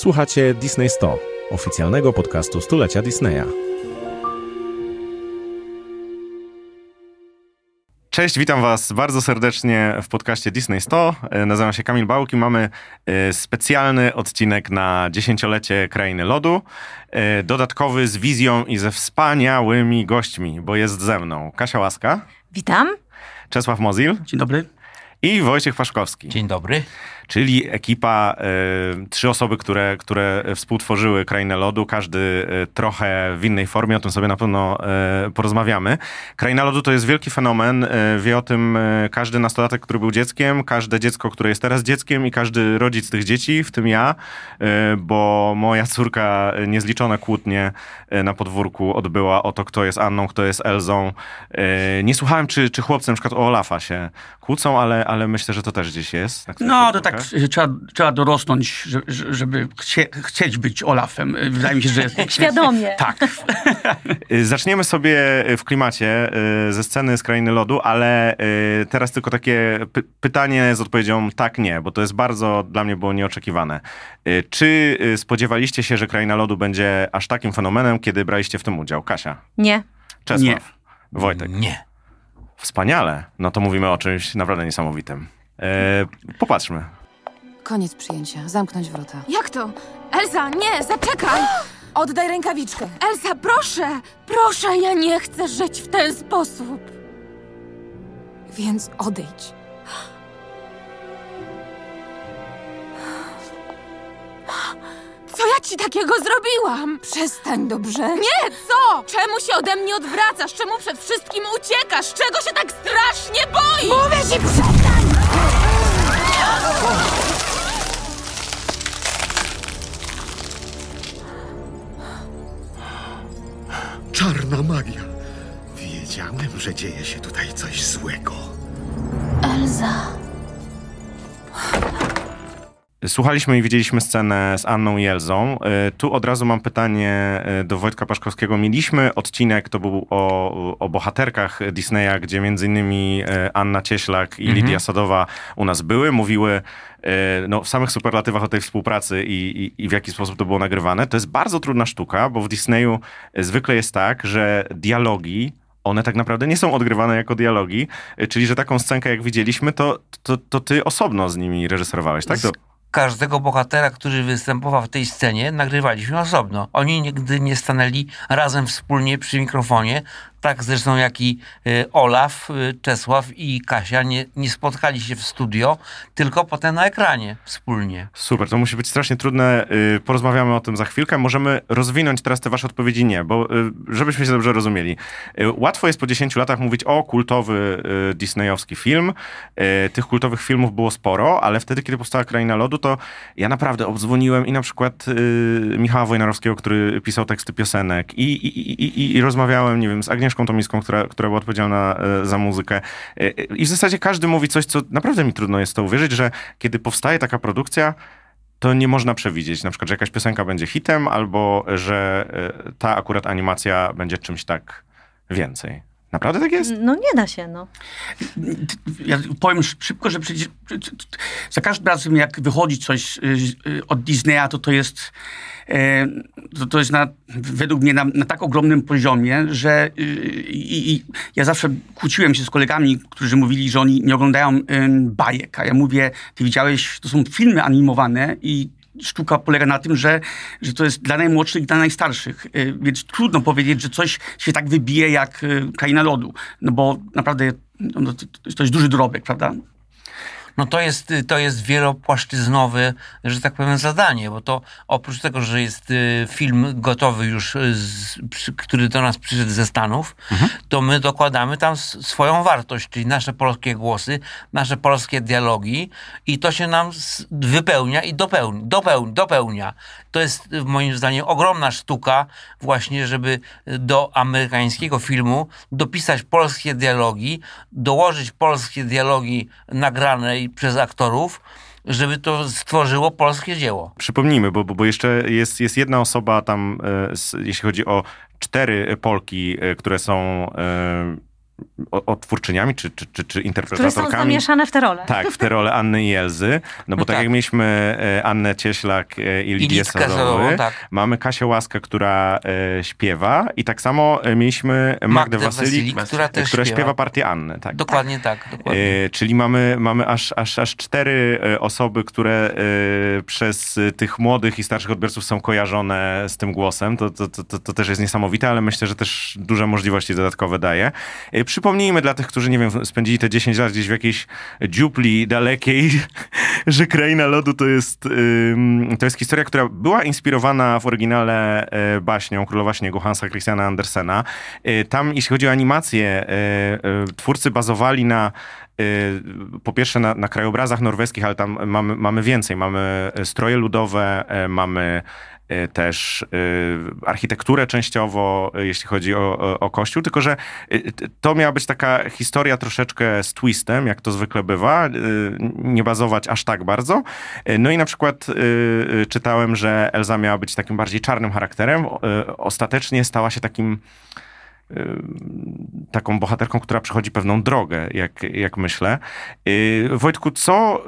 Słuchacie Disney 100, oficjalnego podcastu stulecia Disneya. Cześć, witam Was bardzo serdecznie w podcaście Disney 100. E, Nazywam się Kamil Bałki. Mamy e, specjalny odcinek na dziesięciolecie Krainy Lodu. E, Dodatkowy z wizją i ze wspaniałymi gośćmi, bo jest ze mną Kasia Łaska, Witam. Czesław Mozil Dzień dobry. i Wojciech Paszkowski. Dzień dobry. Czyli ekipa, e, trzy osoby, które, które współtworzyły Krainę Lodu, każdy e, trochę w innej formie, o tym sobie na pewno e, porozmawiamy. Kraina Lodu to jest wielki fenomen, wie o tym każdy nastolatek, który był dzieckiem, każde dziecko, które jest teraz dzieckiem i każdy rodzic tych dzieci, w tym ja, bo moja córka niezliczone kłótnie na podwórku odbyła o to, kto jest Anną, kto jest Elzą. Nie słuchałem, czy, czy chłopcy na przykład o Olafa się kłócą, ale, ale myślę, że to też gdzieś jest. których No, to podwórkach. Tak y, trzeba, trzeba dorosnąć, że- że- żeby chcie, chcieć być Olafem. Y, Wydaje mi się, że... Świadomie. Tak. Y, Zaczniemy sobie w klimacie y, ze sceny z Krainy Lodu, ale y, teraz tylko takie py- pytanie z odpowiedzią tak, nie, bo to jest bardzo dla mnie było nieoczekiwane. Y, Czy y, spodziewaliście się, że Kraina Lodu będzie aż takim fenomenem, kiedy braliście w tym udział? Kasia, Nie. Czesław, Nie. Wojtek. Nie. Wspaniale. No to mówimy o czymś naprawdę niesamowitym. E, popatrzmy. Koniec przyjęcia. Zamknąć wrota. Jak to? Elza, nie, zaczekaj! Oddaj rękawiczkę. Elza, proszę! Proszę, ja nie chcę żyć w ten sposób. Więc odejdź. Co ja ci takiego zrobiłam? Przestań, dobrze? Nie, co? Czemu się ode mnie odwracasz? Czemu przed wszystkim uciekasz? Czego się tak strasznie boisz? Mówię ci, przestań! Czarna magia. Wiedziałem, że dzieje się tutaj coś złego. Elza. Słuchaliśmy i widzieliśmy scenę z Anną i Elzą. Y, Tu od razu mam pytanie y, do Wojtka Paszkowskiego. Mieliśmy odcinek, to był o, o bohaterkach Disneya, gdzie między innymi y, Anna Cieślak i Lidia Sadowa u nas były, mówiły no, w samych superlatywach o tej współpracy i, i, i w jaki sposób to było nagrywane. To jest bardzo trudna sztuka, bo w Disneyu zwykle jest tak, że dialogi one tak naprawdę nie są odgrywane jako dialogi, czyli że taką scenkę jak widzieliśmy, to, to, to ty osobno z nimi reżyserowałeś, tak? To, Każdego bohatera, który występował w tej scenie, nagrywaliśmy osobno. Oni nigdy nie stanęli razem wspólnie przy mikrofonie. Tak zresztą jak i y, Olaf, y, Czesław i Kasia nie, nie spotkali się w studio, tylko potem na ekranie wspólnie. Super, to musi być strasznie trudne. Y, Porozmawiamy o tym za chwilkę. Możemy rozwinąć teraz te wasze odpowiedzi nie, bo żebyśmy się dobrze rozumieli. Łatwo jest po 10 latach mówić o kultowy disneyowski film. Tych kultowych filmów było sporo, ale wtedy, kiedy powstała Kraina Lodu, to ja naprawdę obdzwoniłem i na przykład Michała Wojnarowskiego, który pisał teksty piosenek i, i, i, i rozmawiałem, nie wiem, z Agnieszką Tomiską, która, która była odpowiedzialna y, za muzykę. Y, y, I w zasadzie każdy mówi coś, co naprawdę mi trudno jest to uwierzyć, że kiedy powstaje taka produkcja, to nie można przewidzieć. Na przykład, że jakaś piosenka będzie hitem, albo że e, ta akurat animacja będzie czymś tak więcej. Naprawdę tak jest? No nie da się, no. Ja powiem szybko, że przecież za każdym razem, jak wychodzi coś od Disneya, to to jest, e, to, to jest na, według mnie na, na tak ogromnym poziomie, że y, i, i ja zawsze kłóciłem się z kolegami, którzy mówili, że oni nie oglądają bajek. A ja mówię, ty widziałeś, to są filmy animowane i sztuka polega na tym, że, że to jest dla najmłodszych i dla najstarszych. Y, Więc trudno powiedzieć, że coś się tak wybije jak y, Kraina Lodu. No bo naprawdę no, to, to jest duży dorobek, prawda? No to jest, y, to jest wielopłaszczyznowe, że tak powiem, zadanie, bo to oprócz tego, że jest y, film gotowy już, y, z, który do nas przyszedł ze Stanów, to my dokładamy tam swoją wartość, czyli nasze polskie głosy, nasze polskie dialogi i to się nam wypełnia i dopełni, dopełni, dopełnia. To jest moim zdaniem ogromna sztuka właśnie, żeby do amerykańskiego filmu dopisać polskie dialogi, dołożyć polskie dialogi nagrane przez aktorów, żeby to stworzyło polskie dzieło. Przypomnijmy, bo, bo, bo jeszcze jest, jest jedna osoba tam, e, s- jeśli chodzi o cztery Polki, e, które są e, o- odtwórczyniami, czy, czy, czy, czy Które są interpretatorkami. zamieszane w te role. Tak, w te role Anny i Elzy. No bo No tak, tak. jak mieliśmy e, Annę Cieślak e, i Lidię Sadową, tak. mamy Kasię Łaskę, która e, śpiewa i tak samo mieliśmy Magdę Magdę Wasylik, Wasylik, która też która śpiewa. śpiewa partię Anny. Tak. Dokładnie tak, dokładnie. E, czyli mamy, mamy aż, aż, aż cztery osoby, które przez tych młodych i starszych odbiorców są kojarzone z tym głosem. To, to, to, to też jest niesamowite, ale myślę, że też duże możliwości dodatkowe daje. Przypomnijmy dla tych, którzy, nie wiem, spędzili te 10 lat gdzieś w jakiejś dziupli dalekiej, że Kraina Lodu to jest, to jest historia, która była inspirowana w oryginale e, baśnią Królowa Śniegu Hansa Christiana Andersena. E, Tam, jeśli chodzi o animację, e, twórcy bazowali na y, po pierwsze na, na krajobrazach norweskich, ale tam mamy, mamy więcej. Mamy stroje ludowe, mamy też y, architekturę częściowo, e, jeśli chodzi o, o, kościół, tylko że y, to miała być taka historia troszeczkę z twistem, jak to zwykle bywa, y, nie bazować aż tak bardzo. No i na przykład y, y, czytałem, że Elza miała być takim bardziej czarnym charakterem, y, ostatecznie stała się takim taką bohaterką, która przechodzi pewną drogę, jak, jak myślę. Wojtku, co...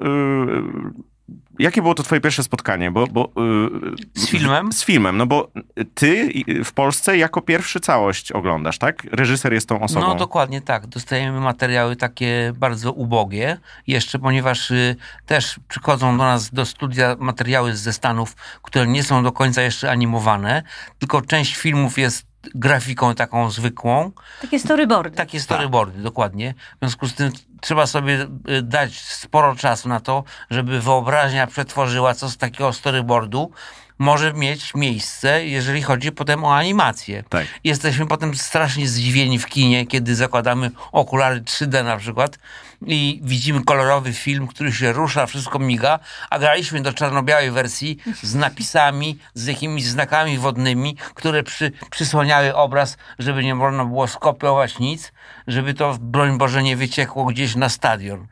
Jakie było to twoje pierwsze spotkanie? Bo, bo, yy, Z filmem? Z filmem, no bo ty w Polsce jako pierwszy całość oglądasz, tak? Reżyser jest tą osobą. No dokładnie tak. Dostajemy materiały takie bardzo ubogie. Jeszcze ponieważ y, też przychodzą do nas do studia materiały ze Stanów, które nie są do końca jeszcze animowane, tylko część filmów jest grafiką taką zwykłą. Takie storyboardy. Takie storyboardy, dokładnie. W związku z tym trzeba sobie y, dać sporo czasu na to, żeby wyobraźnia przetworzyła, co z takiego storyboardu może mieć miejsce, jeżeli chodzi potem o animację. Tak. Jesteśmy potem strasznie zdziwieni w kinie, kiedy zakładamy okulary 3D na przykład i widzimy kolorowy film, który się rusza, wszystko miga, a graliśmy do czarno-białej wersji z napisami, z jakimiś znakami wodnymi, które przy, przysłaniały obraz, żeby nie można było skopiować nic, żeby to, broń Boże, nie wyciekło gdzieś na stadion.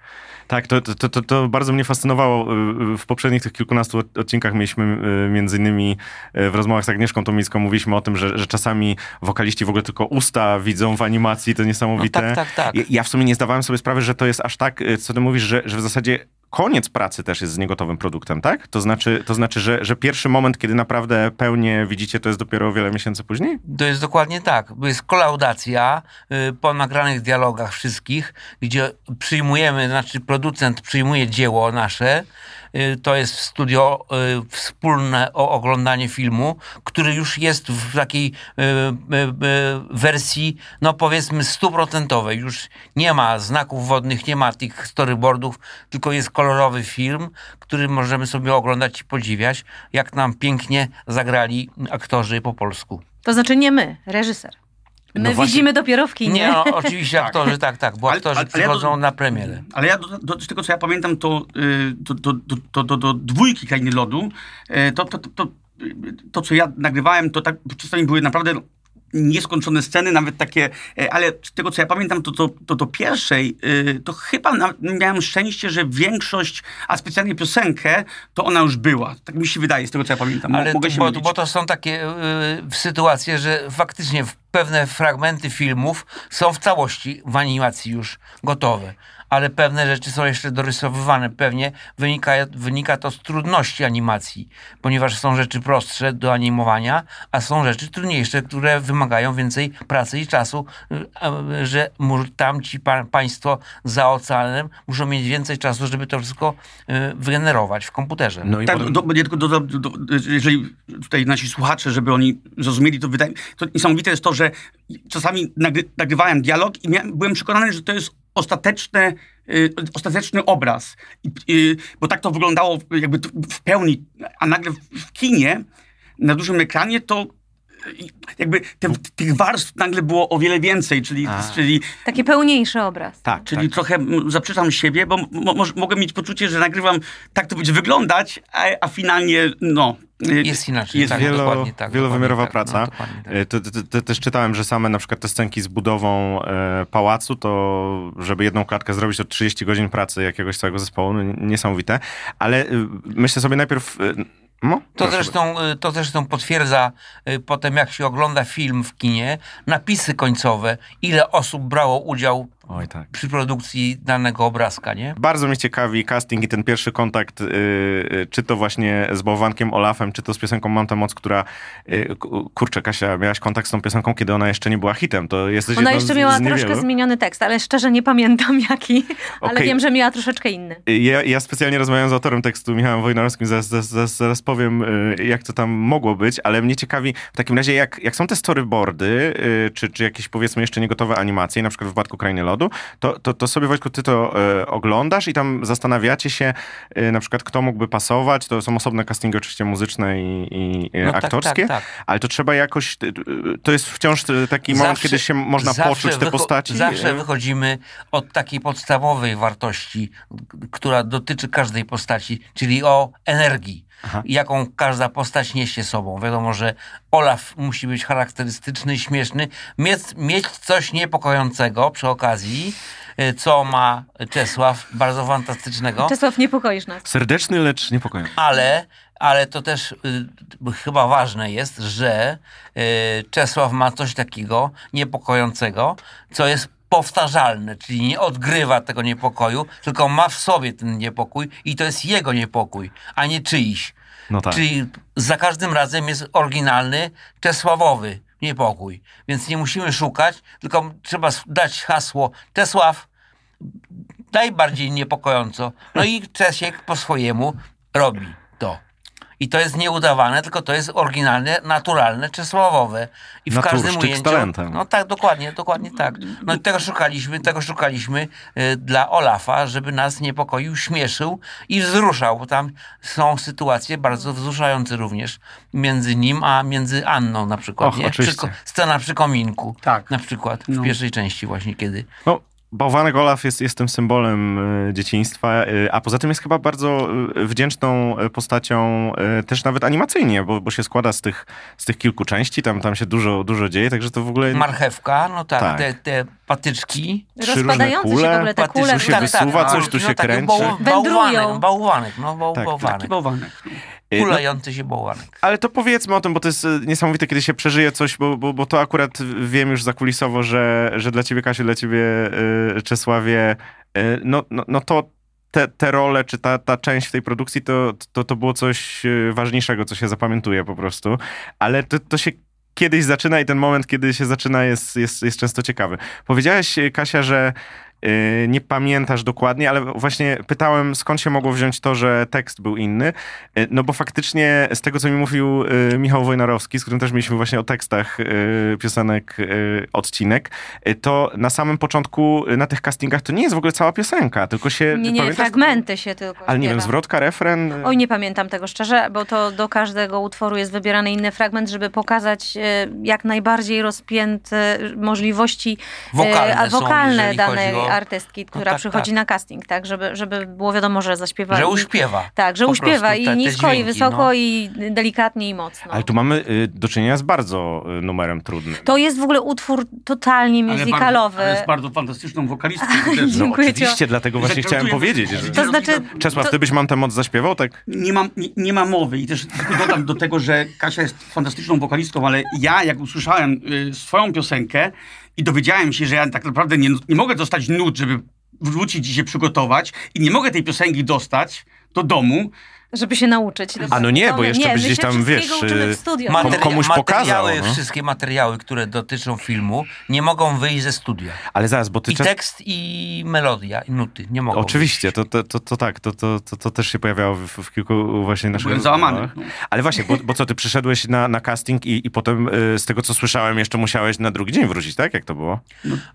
Tak, to, to, to, to bardzo mnie fascynowało. W poprzednich tych kilkunastu od- odcinkach mieliśmy y, między innymi y, w rozmowach z Agnieszką Tomicką mówiliśmy o tym, że, że czasami wokaliści w ogóle tylko usta widzą w animacji, to niesamowite. No tak, tak, tak. Ja, ja w sumie nie zdawałem sobie sprawy, że to jest aż tak, y, co ty mówisz, że, że w zasadzie koniec pracy też jest z niegotowym produktem, tak? To znaczy, to znaczy że, że pierwszy moment, kiedy naprawdę pełnie widzicie, to jest dopiero wiele miesięcy później? To jest dokładnie tak. Jest kolaudacja y, po nagranych dialogach wszystkich, gdzie przyjmujemy, znaczy producent przyjmuje dzieło nasze. Y, To jest studio y, wspólne o oglądanie filmu, który już jest w takiej y, wersji, no powiedzmy stuprocentowej. Już nie ma znaków wodnych, nie ma tych storyboardów, tylko jest kolorowy film, który możemy sobie oglądać i podziwiać, jak nam pięknie zagrali aktorzy po polsku. To znaczy nie my, reżyser. My No właśnie- widzimy dopiero w kinie. Nie, no, oczywiście aktorzy, tak, tak, bo Ale- aktorzy ale- ale ja przychodzą do- na premierę. Ale ja do, do, z tego, co ja pamiętam, to do, do, do, do, do, do dwójki Krainy Lodu, y, to, to, to, to, to, co ja nagrywałem, to tak czasami były naprawdę nieskończone sceny, nawet takie, e, ale z tego, co ja pamiętam, to do to, to, do pierwszej, y, to chyba na, miałem szczęście, że większość, a specjalnie piosenkę, to ona już była. Tak mi się wydaje, z tego, co ja pamiętam. Ale Mogę to, się bo, mylić. bo to są takie y, sytuacje, że faktycznie pewne fragmenty filmów są w całości w animacji już gotowe. Ale pewne rzeczy są jeszcze dorysowywane. Pewnie wynika, wynika to z trudności animacji, ponieważ są rzeczy prostsze do animowania, a są rzeczy trudniejsze, które wymagają więcej pracy i czasu, y, że tamci pa, państwo za oceanem muszą mieć więcej czasu, żeby to wszystko y, wygenerować w komputerze. No i Tak, potem... do, do, tylko do, do, do, jeżeli tutaj nasi słuchacze, żeby oni zrozumieli, to wydaje to niesamowite jest to, że czasami nagry, nagrywałem dialog i miałem, byłem przekonany, że to jest ostateczne, y, ostateczny obraz. I, y, bo tak to wyglądało jakby w pełni, a nagle w, kinie, na dużym ekranie, to y, jakby te, tych warstw nagle było o wiele więcej, czyli, czyli Taki pełniejszy obraz. Tak, Czyli tak. trochę zaprzeczam siebie, bo mo, mo, mogę mieć poczucie, że nagrywam tak to będzie wyglądać, a, a finalnie no. Jest inaczej. Jest tak, Wielo, tak, wielowymiarowa dokładnie praca. Tak, no, tak. E, to, to, to, też czytałem, że same na przykład te scenki z budową e, pałacu, to żeby jedną klatkę zrobić, to 30 godzin pracy jakiegoś całego zespołu, no, niesamowite. Ale y, myślę sobie najpierw, y, No, To zresztą, to zresztą potwierdza potem, jak się ogląda film w kinie, napisy końcowe, ile osób brało udział Oj, tak. przy produkcji danego obrazka, nie? Bardzo mnie ciekawi casting i ten pierwszy kontakt, yy, yy, czy to właśnie z bałwankiem Olafem, czy to z piosenką Mam tę moc, która, yy, ku- kurczę Kasia, miałaś kontakt z tą piosenką, kiedy ona jeszcze nie była hitem, to jesteś Ona jeszcze z, miała z troszkę zmieniony tekst, ale szczerze nie pamiętam jaki, ale wiem, że miała troszeczkę inny. Ja, ja specjalnie rozmawiałem z autorem tekstu, Michałem Wojnarowskim, zaraz, zaraz, zaraz, zaraz powiem, y, jak to tam mogło być, ale mnie ciekawi w takim razie, jak, jak są te storyboardy, y, czy, czy jakieś powiedzmy jeszcze niegotowe animacje, na przykład w wypadku Krainy Lodu, to, to, to sobie Wojtku, ty to y, oglądasz i tam zastanawiacie się y, na przykład, kto mógłby pasować, to są osobne castingi oczywiście muzyczne i, i y, No tak, aktorskie, tak, tak. ale to trzeba jakoś, to jest wciąż taki moment, Zawsze- kiedy się można poczuć te postaci. Zawsze wychodzimy od takiej podstawowej wartości, która dotyczy każdej postaci, czyli o energii. Jaką każda postać niesie sobą. Wiadomo, że Olaf musi być charakterystyczny, śmieszny, mieć, mieć coś niepokojącego przy okazji, y, co ma Czesław, bardzo fantastycznego. Czesław, niepokoisz nas. Serdeczny, lecz niepokojący. Ale, ale to też y, chyba ważne jest, że y, Czesław ma coś takiego niepokojącego, co jest powtarzalne, czyli nie odgrywa tego niepokoju, tylko ma w sobie ten niepokój i to jest jego niepokój, a nie czyjś. No tak. Czyli za każdym razem jest oryginalny, Czesławowy niepokój. Więc nie musimy szukać, tylko trzeba dać hasło Czesław, najbardziej niepokojąco. No i Czesiek po swojemu robi. I to jest nieudawane, tylko to jest oryginalne, naturalne, czesławowe. I w każdym Naturszczyk z ujęciu... talentem. No tak, dokładnie, dokładnie tak. No i tego szukaliśmy, tego szukaliśmy y, dla Olafa, żeby nas niepokoił, śmieszył i wzruszał, bo tam są sytuacje bardzo wzruszające również między nim, a między Anną na przykład. Och, nie? oczywiście. Przy, scena przy kominku. Tak. Na przykład w No. pierwszej części właśnie, kiedy No, bałwanek Olaf jest, jest tym symbolem y, dzieciństwa, y, a poza tym jest chyba bardzo y, wdzięczną postacią też nawet animacyjnie, bo, bo się składa z tych, z tych kilku części, tam, tam się dużo, dużo dzieje, także to w ogóle... marchewka, no tak, Tak. Te, te patyczki. Trzy różne Rozpadające się kule, w ogóle te kule. tu się wysuwa, coś tu no się tak, kręci. Bał, Wędrują. bałwanek, bałwanek, no bał, Tak, bałwanek. Taki bałwanek. Kulający się bałwanek. ale to powiedzmy o tym, bo to jest y, niesamowite, kiedy się przeżyje coś, bo, bo, bo to akurat wiem już zakulisowo, że, że dla ciebie, Kasiu, dla ciebie, y, Czesławie, y, no, no, no to te, te role, czy ta, ta część w tej produkcji, to, to, to było coś ważniejszego, co się zapamiętuje po prostu. Ale to, to się kiedyś zaczyna i ten moment, kiedy się zaczyna, jest, jest, jest często ciekawy. Powiedziałeś, y, Kasia, że nie pamiętasz dokładnie, ale właśnie pytałem, skąd się mogło wziąć to, że tekst był inny. Y, No bo faktycznie z tego, co mi mówił y, Michał Wojnarowski, z którym też mieliśmy właśnie o tekstach piosenek odcinek, to na samym początku na tych castingach to nie jest w ogóle cała piosenka, tylko się... Nie, nie, pamiętasz? fragmenty się tylko Ale nie wiem, zwrotka, refren... Oj, nie pamiętam tego szczerze, bo to do każdego utworu jest wybierany inny fragment, żeby pokazać jak najbardziej rozpięte możliwości Wokalne są, wokalne jeżeli danej chodzi o- artystki, która tak, przychodzi tak. na casting, tak, żeby, żeby było wiadomo, że zaśpiewa. Że i- uśpiewa. Tak, że uśpiewa i te- te nisko, i dźwięki, wysoko, no. i delikatnie, i mocno. Ale tu mamy y, do czynienia z bardzo y, numerem trudnym. To jest w ogóle utwór totalnie Ale musicalowy. Bardzo, ale jest bardzo fantastyczną wokalistką. No Dziękuję ci. oczywiście, dlatego właśnie chciałem powiedzieć, że... To znaczy- Czesław, to- ty byś Mam tę moc zaśpiewał, tak? Nie ma, nie, nie ma mowy i też dodam do tego, że Kasia jest fantastyczną wokalistką, ale ja jak usłyszałem y, swoją piosenkę i dowiedziałem się, że ja tak naprawdę nie, nie mogę dostać nut, żeby wrócić i się przygotować i nie mogę tej piosenki dostać do domu, Żeby się nauczyć. A no nie, bo jeszcze nie, byś gdzieś tam, wiesz, y, w studio. Komu- Materia- komuś pokazał, materiały, no. Wszystkie materiały, które dotyczą filmu, nie mogą wyjść ze studia. Ale zaraz, bo ty I czas... tekst, i melodia, i nuty nie mogą Oczywiście, to, to, to, to tak, to, to, to, to też się pojawiało w, w kilku właśnie naszych byłem załamany. rozmowach. Ale właśnie, bo, bo co, ty przyszedłeś na, na casting i, i potem y, z tego, co słyszałem, jeszcze musiałeś na drugi dzień wrócić, tak? Jak to było?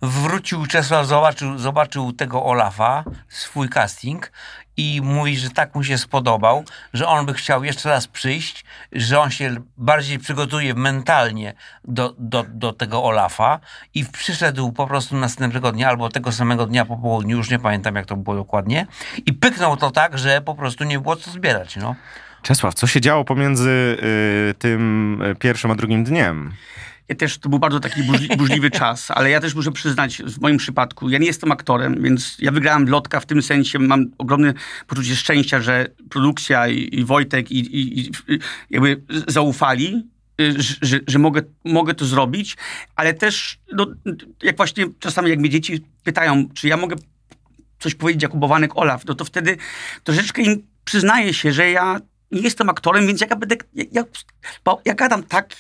Wrócił Czesław, zobaczył, zobaczył tego Olafa, swój casting i mówi, że tak mu się spodobał, że on by chciał jeszcze raz przyjść, że on się bardziej przygotuje mentalnie do, do, do tego Olafa i przyszedł po prostu następnego dnia albo tego samego dnia po południu, już nie pamiętam jak to było dokładnie i pyknął to tak, że po prostu nie było co zbierać, no. Czesław, co się działo pomiędzy y, tym y, pierwszym a drugim dniem? Ja też, to był bardzo taki burzli, burzliwy czas, ale ja też muszę przyznać, w moim przypadku, ja nie jestem aktorem, więc ja wygrałem lotka w tym sensie, mam ogromne poczucie szczęścia, że produkcja i, i Wojtek i, i, i jakby zaufali, y, że, że, że mogę, mogę to zrobić, ale też, no, jak właśnie czasami jak mnie dzieci pytają, czy ja mogę coś powiedzieć jak ubowanek Olaf, no to wtedy troszeczkę im przyznaję się, że ja nie jestem aktorem, więc jak ja będę, jak, jak, ja gadam tak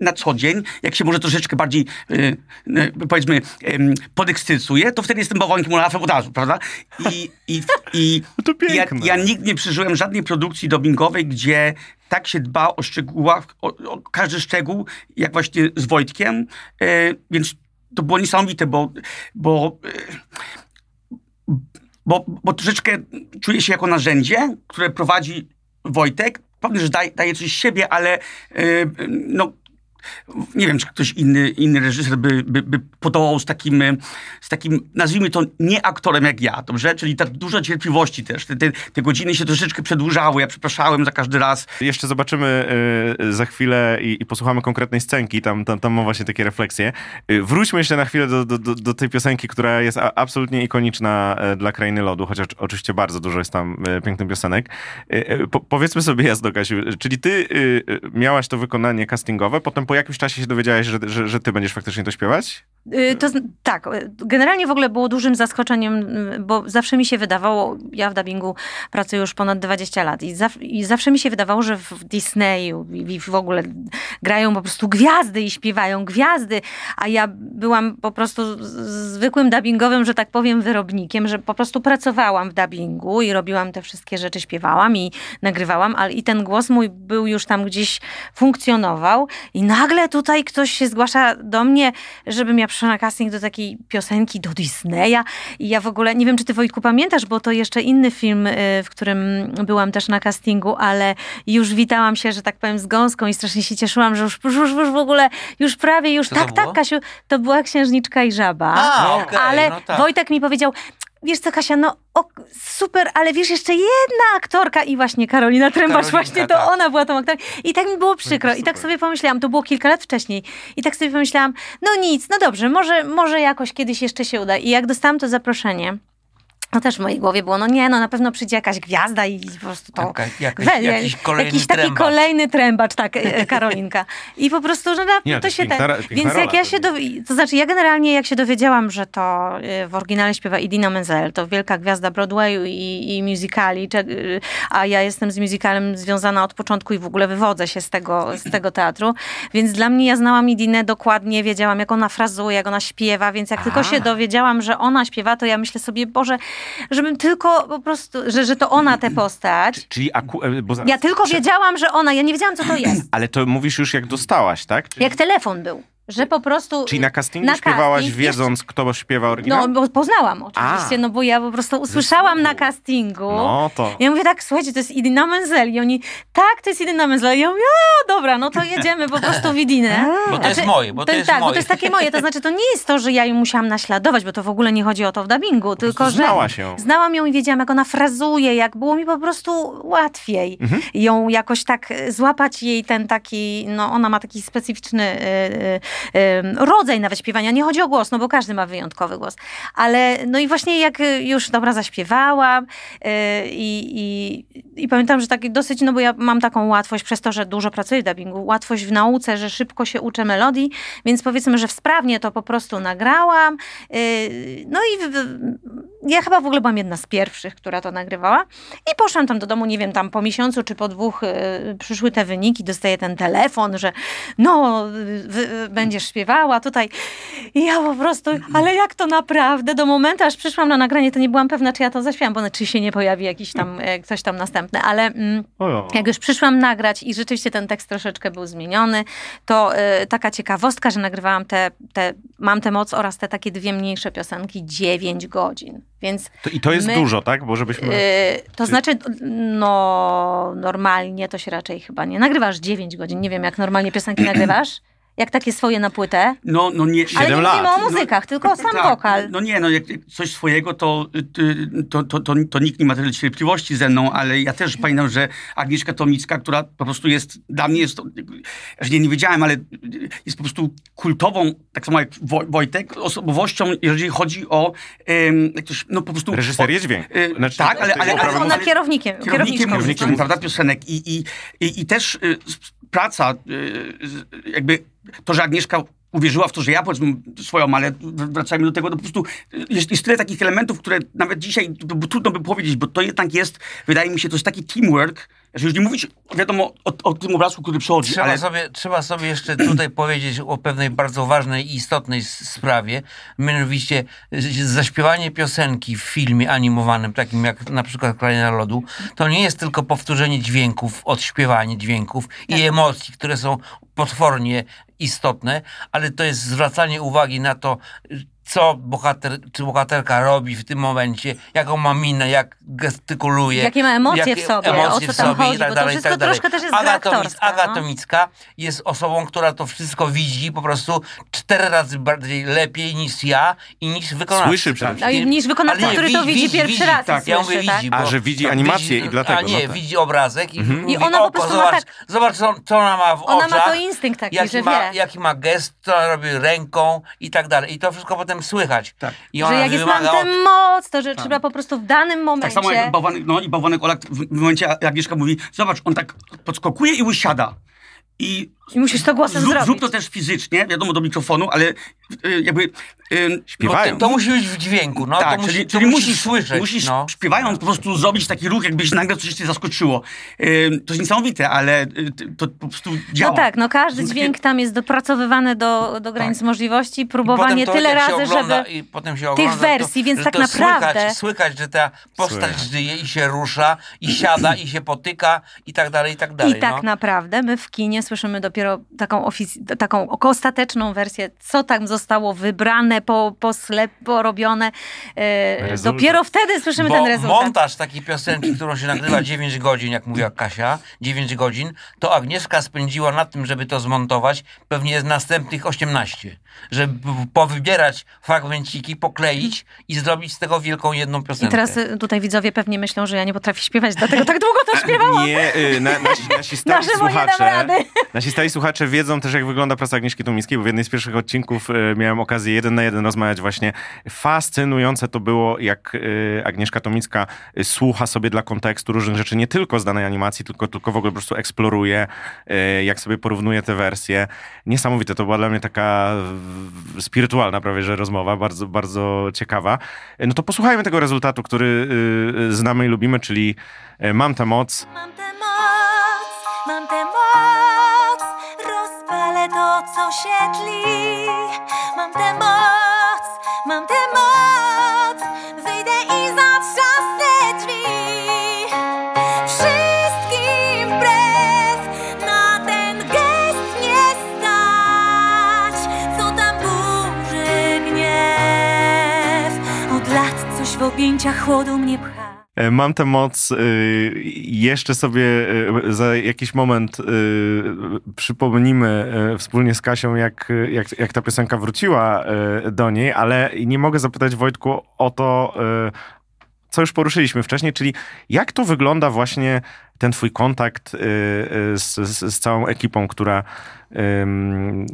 na co dzień, jak się może troszeczkę bardziej, y, y, powiedzmy, y, podekscytuję, to wtedy jestem bałwankiem Olafem od razu, prawda? I, i, i No to ja, ja nigdy nie przeżyłem żadnej produkcji dubbingowej, gdzie tak się dba o szczegółach, o, o każdy szczegół, jak właśnie z Wojtkiem, y, więc to było niesamowite, bo, bo y, bo, bo troszeczkę czuję się jako narzędzie, które prowadzi Wojtek. Pewnie, że daje, daje coś z siebie, ale yy, no, nie wiem, czy ktoś inny, inny reżyser by, by, by podołał z takim, y, z takim, nazwijmy to, nie aktorem jak ja, dobrze? Czyli tak dużo cierpliwości też. Te, te, te godziny się troszeczkę przedłużały, ja przepraszałem za każdy raz. Jeszcze zobaczymy y, za chwilę i, i posłuchamy konkretnej scenki, tam, tam, tam właśnie takie refleksje. Y, wróćmy jeszcze na chwilę do, do, do, do tej piosenki, która jest absolutnie ikoniczna e, dla Krainy Lodu, chociaż oczywiście bardzo dużo jest tam e, pięknych piosenek. Y, po, powiedzmy sobie jasno, Kasiu, czyli ty miałaś to wykonanie castingowe, potem po jakimś czasie się dowiedziałaś, że, że, że ty będziesz faktycznie to śpiewać? Y, To tak, y, generalnie w ogóle było dużym zaskoczeniem, y, bo zawsze mi się wydawało, ja w dubbingu pracuję już ponad 20 lat i, i zawsze mi się wydawało, że w Disneyu i w ogóle grają po prostu gwiazdy i śpiewają gwiazdy, a ja byłam po prostu zwykłym dubbingowym, że tak powiem, wyrobnikiem, że po prostu pracowałam w dubbingu i robiłam te wszystkie rzeczy, śpiewałam i nagrywałam, ale i ten głos mój był już tam gdzieś funkcjonował i nagle tutaj ktoś się zgłasza do mnie, żebym ja przyszła na casting do takiej piosenki do Disneya i ja w ogóle, nie wiem czy ty Wojtku pamiętasz, bo to jeszcze inny film, y, w którym byłam też na castingu, ale już witałam się, że tak powiem z gąską i strasznie się cieszyłam, że już, już, już w ogóle, już prawie, już Co tak, tak? Kasiu, to była Księżniczka i Żaba. A, okej, ale no tak. Wojtek mi powiedział, wiesz co Kasia, no o, super, ale wiesz, jeszcze jedna aktorka i właśnie Karolina Trębacz, Karolinka, właśnie to tak. ona była tą aktorką. I tak mi było przykro. I tak sobie pomyślałam, to było kilka lat wcześniej. I tak sobie pomyślałam, no nic, no dobrze, może, może jakoś kiedyś jeszcze się uda. I jak dostałam to zaproszenie, no też w mojej głowie było, no nie, no na pewno przyjdzie jakaś gwiazda i po prostu to... Jaka- jakaś- we- jakiś kolejny jakiś taki trębacz. kolejny trębacz, tak, e, Karolinka. I po prostu, że na, Nie, to to się piękna piękna Więc jak ja się dowi- to znaczy ja generalnie jak się dowiedziałam, że to y, w oryginale śpiewa Idina Menzel, to wielka gwiazda Broadwayu i, i musicali, a ja jestem z musicalem związana od początku i w ogóle wywodzę się z tego, z tego teatru, więc dla mnie ja znałam Idinę dokładnie, wiedziałam jak ona frazuje, jak ona śpiewa, więc jak tylko się dowiedziałam, że ona śpiewa, to ja myślę sobie, Boże, żebym tylko po prostu, że, że to ona tę postać. Czyli aku... e, Bo zaraz- Ja tylko wiedziałam, że ona, ja nie wiedziałam co to jest. Ale to mówisz już jak dostałaś, tak? Czyli, Jak telefon był. Że po prostu. czyli na castingu na śpiewałaś casting wiedząc, kto śpiewa oryginał? No, bo poznałam oczywiście, A. no bo ja po prostu usłyszałam na castingu. No to... Ja mówię tak, słuchajcie, to jest Idina Menzel. I oni, tak, to jest Idina Menzel. I ja mówię, a dobra, no to jedziemy po prostu w Idinę. Bo to jest moje, bo to jest tak, bo moje. to jest takie moje. To znaczy, to nie jest to, że ja ją musiałam naśladować, bo to w ogóle nie chodzi o to w dubbingu, tylko że znałaś ją. znałam ją i wiedziałam, jak ona frazuje, jak było mi po prostu łatwiej Mhm. ją jakoś tak złapać jej ten taki, no ona ma taki specyficzny e, rodzaj nawet śpiewania. Nie chodzi o głos, no bo każdy ma wyjątkowy głos. Ale no i właśnie jak e, już dobra zaśpiewałam e, i, i, i pamiętam, że tak dosyć, no bo ja mam taką łatwość przez to, że dużo pracuję w dubbingu, łatwość w nauce, że szybko się uczę melodii, więc powiedzmy, że sprawnie to po prostu nagrałam. E, No i w, ja chyba w ogóle byłam jedna z pierwszych, która to nagrywała. I poszłam tam do domu, nie wiem, tam po miesiącu czy po dwóch y, przyszły te wyniki, dostaję ten telefon, że no, y, będziesz śpiewała tutaj. I ja po prostu, ale jak to naprawdę? Do momentu, aż przyszłam na nagranie, to nie byłam pewna, czy ja to zaśpiewam, bo czy się nie pojawi jakiś tam, e, ktoś tam następny, ale... Mm, jak już przyszłam nagrać i rzeczywiście ten tekst troszeczkę był zmieniony, to y, taka ciekawostka, że nagrywałam te, te, mam tę moc oraz te takie dwie mniejsze piosenki 9 godzin. Więc To, I to jest My- dużo, tak? Bo żebyśmy... y, to znaczy, no normalnie to się raczej chyba nie nagrywasz 9 godzin. Nie wiem, jak normalnie piosenki nagrywasz. Jak takie swoje na płytę? No, no nie. Ale nie mówimy lat. o muzykach, tylko o sam tak, wokal. No nie, no jak coś swojego, to, to, to, to, to nikt nie ma tyle cierpliwości ze mną, ale ja też pamiętam, że Agnieszka Tomicka, która po prostu jest, dla mnie jest, to, że nie, nie wiedziałem, ale jest po prostu kultową, tak samo jak Woj- Wojtek, osobowością, jeżeli chodzi o, to się, no po prostu... Reżyserię dźwięku. y, Znaczy, tak, ale... ale, ale, Ona kierownikiem, kierownikiem muzycznym, muzyki. prawda, piosenek i, i, i, i też y, praca, y, jakby to, że Agnieszka uwierzyła w to, że ja powiedzmy swoją, ale wracajmy do tego, no po prostu jest, jest tyle takich elementów, które nawet dzisiaj trudno by powiedzieć, bo to jednak jest, wydaje mi się, to jest taki teamwork, że już nie mówić, wiadomo, o, o tym obrazku, który przychodzi, Trzeba, ale... sobie, trzeba sobie jeszcze tutaj powiedzieć o pewnej bardzo ważnej i istotnej sprawie, mianowicie z- zaśpiewanie piosenki w filmie animowanym, takim jak na przykład Kraina Lodu, to nie jest tylko powtórzenie dźwięków, odśpiewanie dźwięków i emocji, które są potwornie istotne, ale to jest zwracanie uwagi na to, co bohater czy bohaterka robi w tym momencie, jaką ma minę, jak gestykuluje. Jakie ma emocje w sobie, emocje o co w tam sobie chodzi, i tak dalej, i tak dalej. troszkę też jest gra Aga, Tomic, aktorska, Aga no. Jest osobą, która to wszystko widzi po prostu cztery razy bardziej lepiej niż ja i niż wykonawca. Słyszy przede i niż wykonawca, nie, który to widzi pierwszy raz Tak, ja mówię tak? widzi. A, bo- że widzi animację i dlatego, A nie, no tak. widzi obrazek i mówi, I ona po oko, prostu ma zobacz, tak- zobacz co, co ona ma w Ona oczach. ma to instynkt taki, jaki że ma, wie. Jaki ma gest, co ona robi ręką i tak dalej. I to wszystko potem słychać. Tak. I Że ona jak jest nam wymaga tę od... moc, to że trzeba po prostu w danym Tak momencie... samo jak bałwanek, no i bałwanek Olak w, w momencie, jak Agnieszka mówi, zobacz, on tak podskokuje i usiada. I I musisz to głosem zrób, zrobić. zrób to też fizycznie, wiadomo, do mikrofonu, ale y, jakby... y, Śpiewają. To, to musi być w dźwięku. No, tak, to musi, czyli, to czyli musisz, musisz słyszeć. Musisz no. śpiewając po prostu zrobić taki ruch, jakbyś nagle coś cię zaskoczyło. Ym, to jest niesamowite, ale y, to po prostu działa. No tak, no każdy dźwięk tam jest dopracowywany do, do granic możliwości, I próbowanie to, tyle razy, ogląda, żeby... I potem się tych ogląda, wersji, to, więc tak naprawdę- Słychać, słychać, że ta postać Słychać. żyje i się rusza, i siada, i się potyka, i tak dalej, i tak dalej. I tak no. naprawdę my w kinie słyszymy dopiero taką, ofic- taką ostateczną wersję, co tam zostało wybrane, po, po slep, porobione. E, Rezultat. dopiero wtedy słyszymy Bo ten rezultat. montaż takiej piosenki, którą się nagrywa 9 godzin, jak mówiła Kasia, 9 godzin, to Agnieszka spędziła na tym, żeby to zmontować pewnie następnych 18. Żeby powybierać fragmenciki, pokleić i zrobić z tego wielką jedną I piosenkę. teraz y, tutaj widzowie pewnie myślą, że ja nie potrafię śpiewać, dlatego tak długo to śpiewałam. Nie, y, na, nasi, nasi stali słuchacze, nasi stali słuchacze wiedzą też, jak wygląda praca Agnieszki Tumińskiej, bo w jednej z pierwszych odcinków y, miałem okazję jeden na jeden rozmawiać właśnie. Fascynujące to było, jak y, Agnieszka Tomicka y, słucha sobie dla kontekstu różnych rzeczy, nie tylko z danej animacji, tylko, tylko w ogóle po prostu eksploruje, jak sobie porównuje te wersje. Niesamowite, to była dla mnie taka spirytualna prawie, że rozmowa, bardzo, bardzo ciekawa. No to posłuchajmy tego rezultatu, który znamy i lubimy, czyli Mam tę moc. Mam tę moc, mam tę moc, co. Mam tę moc, mam tę moc, wyjdę i zatrzasnę drzwi. Wszystkim wbrew na ten gest nie stać, co tam burzy gniew. Od lat coś w objęciach chłodu mnie pcha. E, Mam tę moc. Jeszcze sobie y, za jakiś moment y, przypomnimy y, wspólnie z Kasią, jak, jak, jak ta piosenka wróciła do niej, ale nie mogę zapytać Wojtku o to, co już poruszyliśmy wcześniej, czyli jak to wygląda właśnie ten twój kontakt y, y, z, z, z całą ekipą, która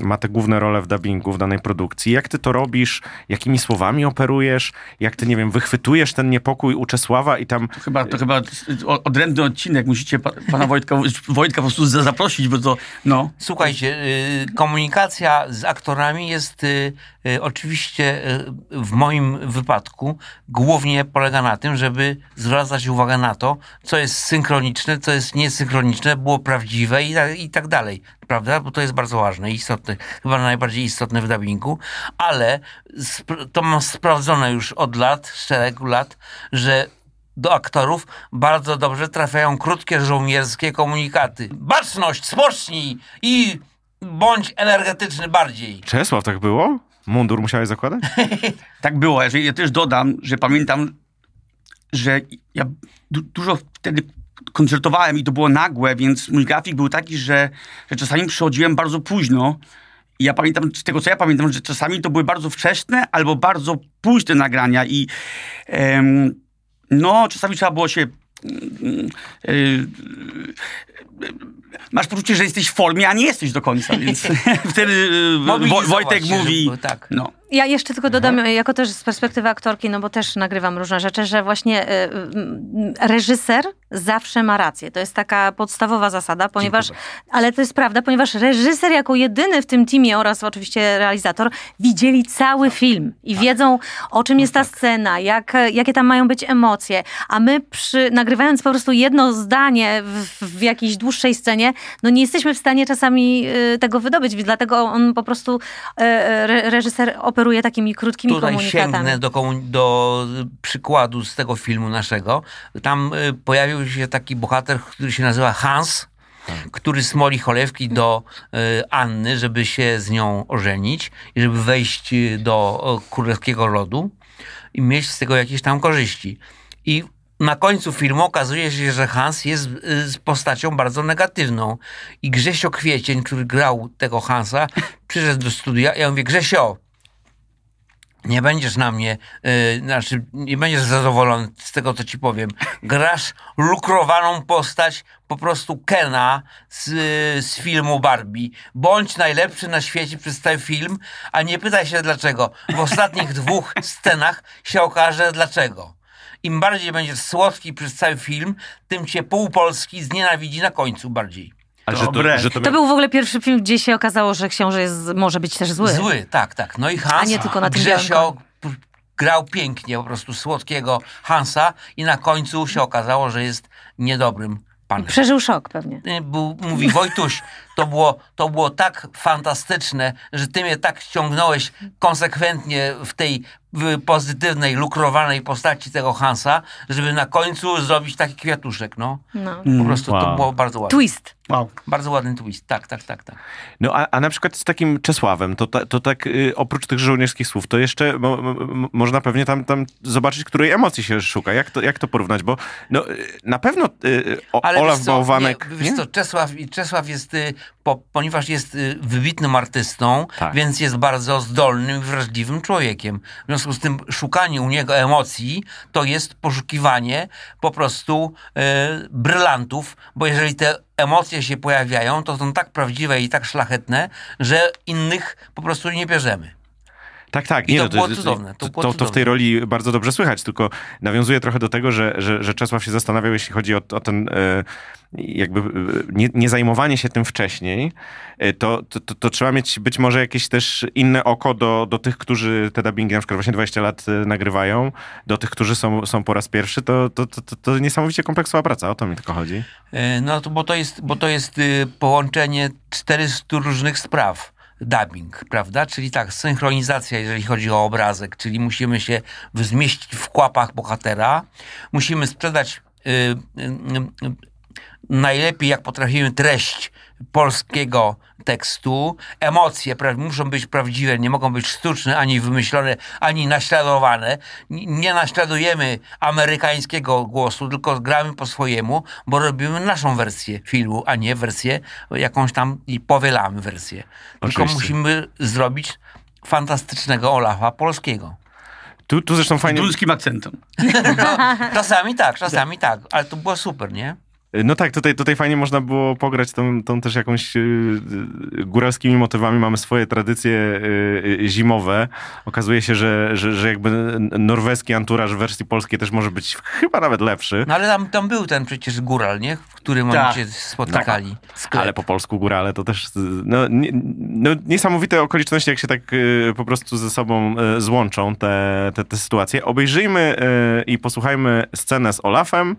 ma te główne role w dubbingu w danej produkcji. Jak ty to robisz? Jakimi słowami operujesz? Jak ty, nie wiem, wychwytujesz ten niepokój u Czesława i tam To chyba, to chyba odrębny odcinek. Musicie pa, pana Wojtka, Wojtka po prostu za- zaprosić, bo to, no. Słuchajcie, y, komunikacja z aktorami jest oczywiście w moim wypadku głównie polega na tym, żeby zwracać uwagę na to, co jest synchroniczne, co jest niesynchroniczne, było prawdziwe i, tak- i tak dalej. Prawda? Bo to jest bardzo ważne i istotne, chyba najbardziej istotne w dubbingu, ale sp- to mam sprawdzone już od lat, szeregu lat, że do aktorów bardzo dobrze trafiają krótkie żołnierskie komunikaty. Baczność, spocznij i bądź energetyczny bardziej. Czesław, tak było? Mundur musiałeś zakładać? Tak było. Jeżeli ja też dodam, że pamiętam, że ja du- dużo wtedy koncertowałem i to było nagłe, więc mój grafik był taki, że, że czasami przychodziłem bardzo późno I ja pamiętam, z tego co ja pamiętam, że czasami to były bardzo wczesne albo bardzo późne nagrania i em, no, czasami trzeba było się mm, y, masz poczucie, że jesteś w formie, a nie jesteś do końca, więc wtedy y, Wojtek mówi, żeby- tak. no, Ja jeszcze tylko dodam, jako też z perspektywy aktorki, no bo też nagrywam różne rzeczy, że właśnie y, reżyser zawsze ma rację. To jest taka podstawowa zasada, ponieważ, ale to jest prawda, ponieważ reżyser jako jedyny w tym teamie oraz oczywiście realizator widzieli cały film i wiedzą, o czym jest ta scena, jak, jakie tam mają być emocje, a my przy, nagrywając po prostu jedno zdanie w, w jakiejś dłuższej scenie, no nie jesteśmy w stanie czasami y, tego wydobyć, dlatego on po prostu, re, reżyser operuje takimi krótkimi Tutaj komunikatami. sięgnę do, do przykładu z tego filmu naszego. Tam y, pojawił się taki bohater, który się nazywa Hans, który smoli cholewki do y, Anny, żeby się z nią ożenić i żeby wejść y, do o, królewskiego rodu i mieć z tego jakieś tam korzyści. I na końcu filmu okazuje się, że Hans jest y, z postacią bardzo negatywną. I Grzesio Kwiecień, który grał tego Hansa, przyszedł do studia i ja mówię, Grzesio, nie będziesz na mnie, yy, znaczy nie będziesz zadowolony z tego, co ci powiem. Grasz lukrowaną postać po prostu Kena z, z filmu Barbie. Bądź najlepszy na świecie przez cały film, a nie pytaj się dlaczego. W ostatnich dwóch scenach się okaże dlaczego. Im bardziej będziesz słodki przez cały film, tym cię pół Polski znienawidzi na końcu bardziej. Że to, że to, To był w ogóle pierwszy film, gdzie się okazało, że książę jest, może być też zły. Zły, tak, tak. No i Hans, A nie tylko na tym Grzesio grał pięknie, po prostu słodkiego Hansa i na końcu się okazało, że jest niedobrym panem. Przeżył szok pewnie. Y, Był, mówi Wojtuś, to było, to było tak fantastyczne, że ty mnie tak ściągnąłeś konsekwentnie w tej w pozytywnej, lukrowanej postaci tego Hansa, żeby na końcu zrobić taki kwiatuszek, no. No. Po prostu to Wow. było bardzo ładne. Twist. wow. Bardzo ładny twist, tak, tak, tak, tak. No a, a na przykład z takim Czesławem, to, ta- to tak y, oprócz tych żołnierskich słów, to jeszcze mo, mo, mo- można pewnie tam, tam zobaczyć, której emocji się szuka. Jak to, jak to porównać? Bo no, y, na pewno y, o, Ale Olaf wiesz co, Bałwanek... Nie, wiesz co, Czesław, Czesław jest, y, po, ponieważ jest y, wybitnym artystą, Tak. więc jest bardzo zdolnym i wrażliwym człowiekiem. W związku z tym szukanie u niego emocji to jest poszukiwanie po prostu y, brylantów, bo jeżeli te emocje się pojawiają, to są tak prawdziwe i tak szlachetne, że innych po prostu nie bierzemy. Tak, tak. I Nie, to no, było cudowne, to było to, to w cudowne. tej roli bardzo dobrze słychać, tylko nawiązuje trochę do tego, że, że, że Czesław się zastanawiał, jeśli chodzi o, o ten e, jakby e, nie, nie zajmowanie się tym wcześniej, e, to, to, to, trzeba mieć być może jakieś też inne oko do, do tych, którzy te dubbingi na przykład właśnie 20 lat nagrywają, do tych, którzy są, są po raz pierwszy, to, to, to, to, niesamowicie kompleksowa praca, o to mi tylko chodzi. No to, bo to jest, bo to jest y, połączenie 400 różnych spraw. Dubbing, prawda? Czyli tak, synchronizacja, jeżeli chodzi o obrazek, czyli musimy się zmieścić w kłapach bohatera, musimy sprzedać y, y, y, najlepiej, jak potrafimy, treść polskiego tekstu. Emocje pra- muszą być prawdziwe, nie mogą być sztuczne, ani wymyślone, ani naśladowane. N- Nie naśladujemy amerykańskiego głosu, tylko gramy po swojemu, bo robimy naszą wersję filmu, a nie wersję jakąś tam i powielamy wersję. Tylko Oczywiście. musimy zrobić fantastycznego Olafa polskiego. Tu, tu zresztą Z fajnie... dulskim akcentem. Czasami tak, czasami tak, ale to było super, nie? No tak, tutaj, tutaj fajnie można było pograć tą, tą też jakąś yy, yy, góralskimi motywami. Mamy swoje tradycje yy, zimowe. Okazuje się, że, że, że jakby norweski anturaż w wersji polskiej też może być chyba nawet lepszy. No ale tam, tam był ten przecież góral, nie? W którym Tak. oni się spotykali. Sklep. Ale po polsku górale to też no, nie, no, niesamowite okoliczności, jak się tak po prostu ze sobą złączą te, te, te sytuacje. Obejrzyjmy i posłuchajmy scenę z Olafem,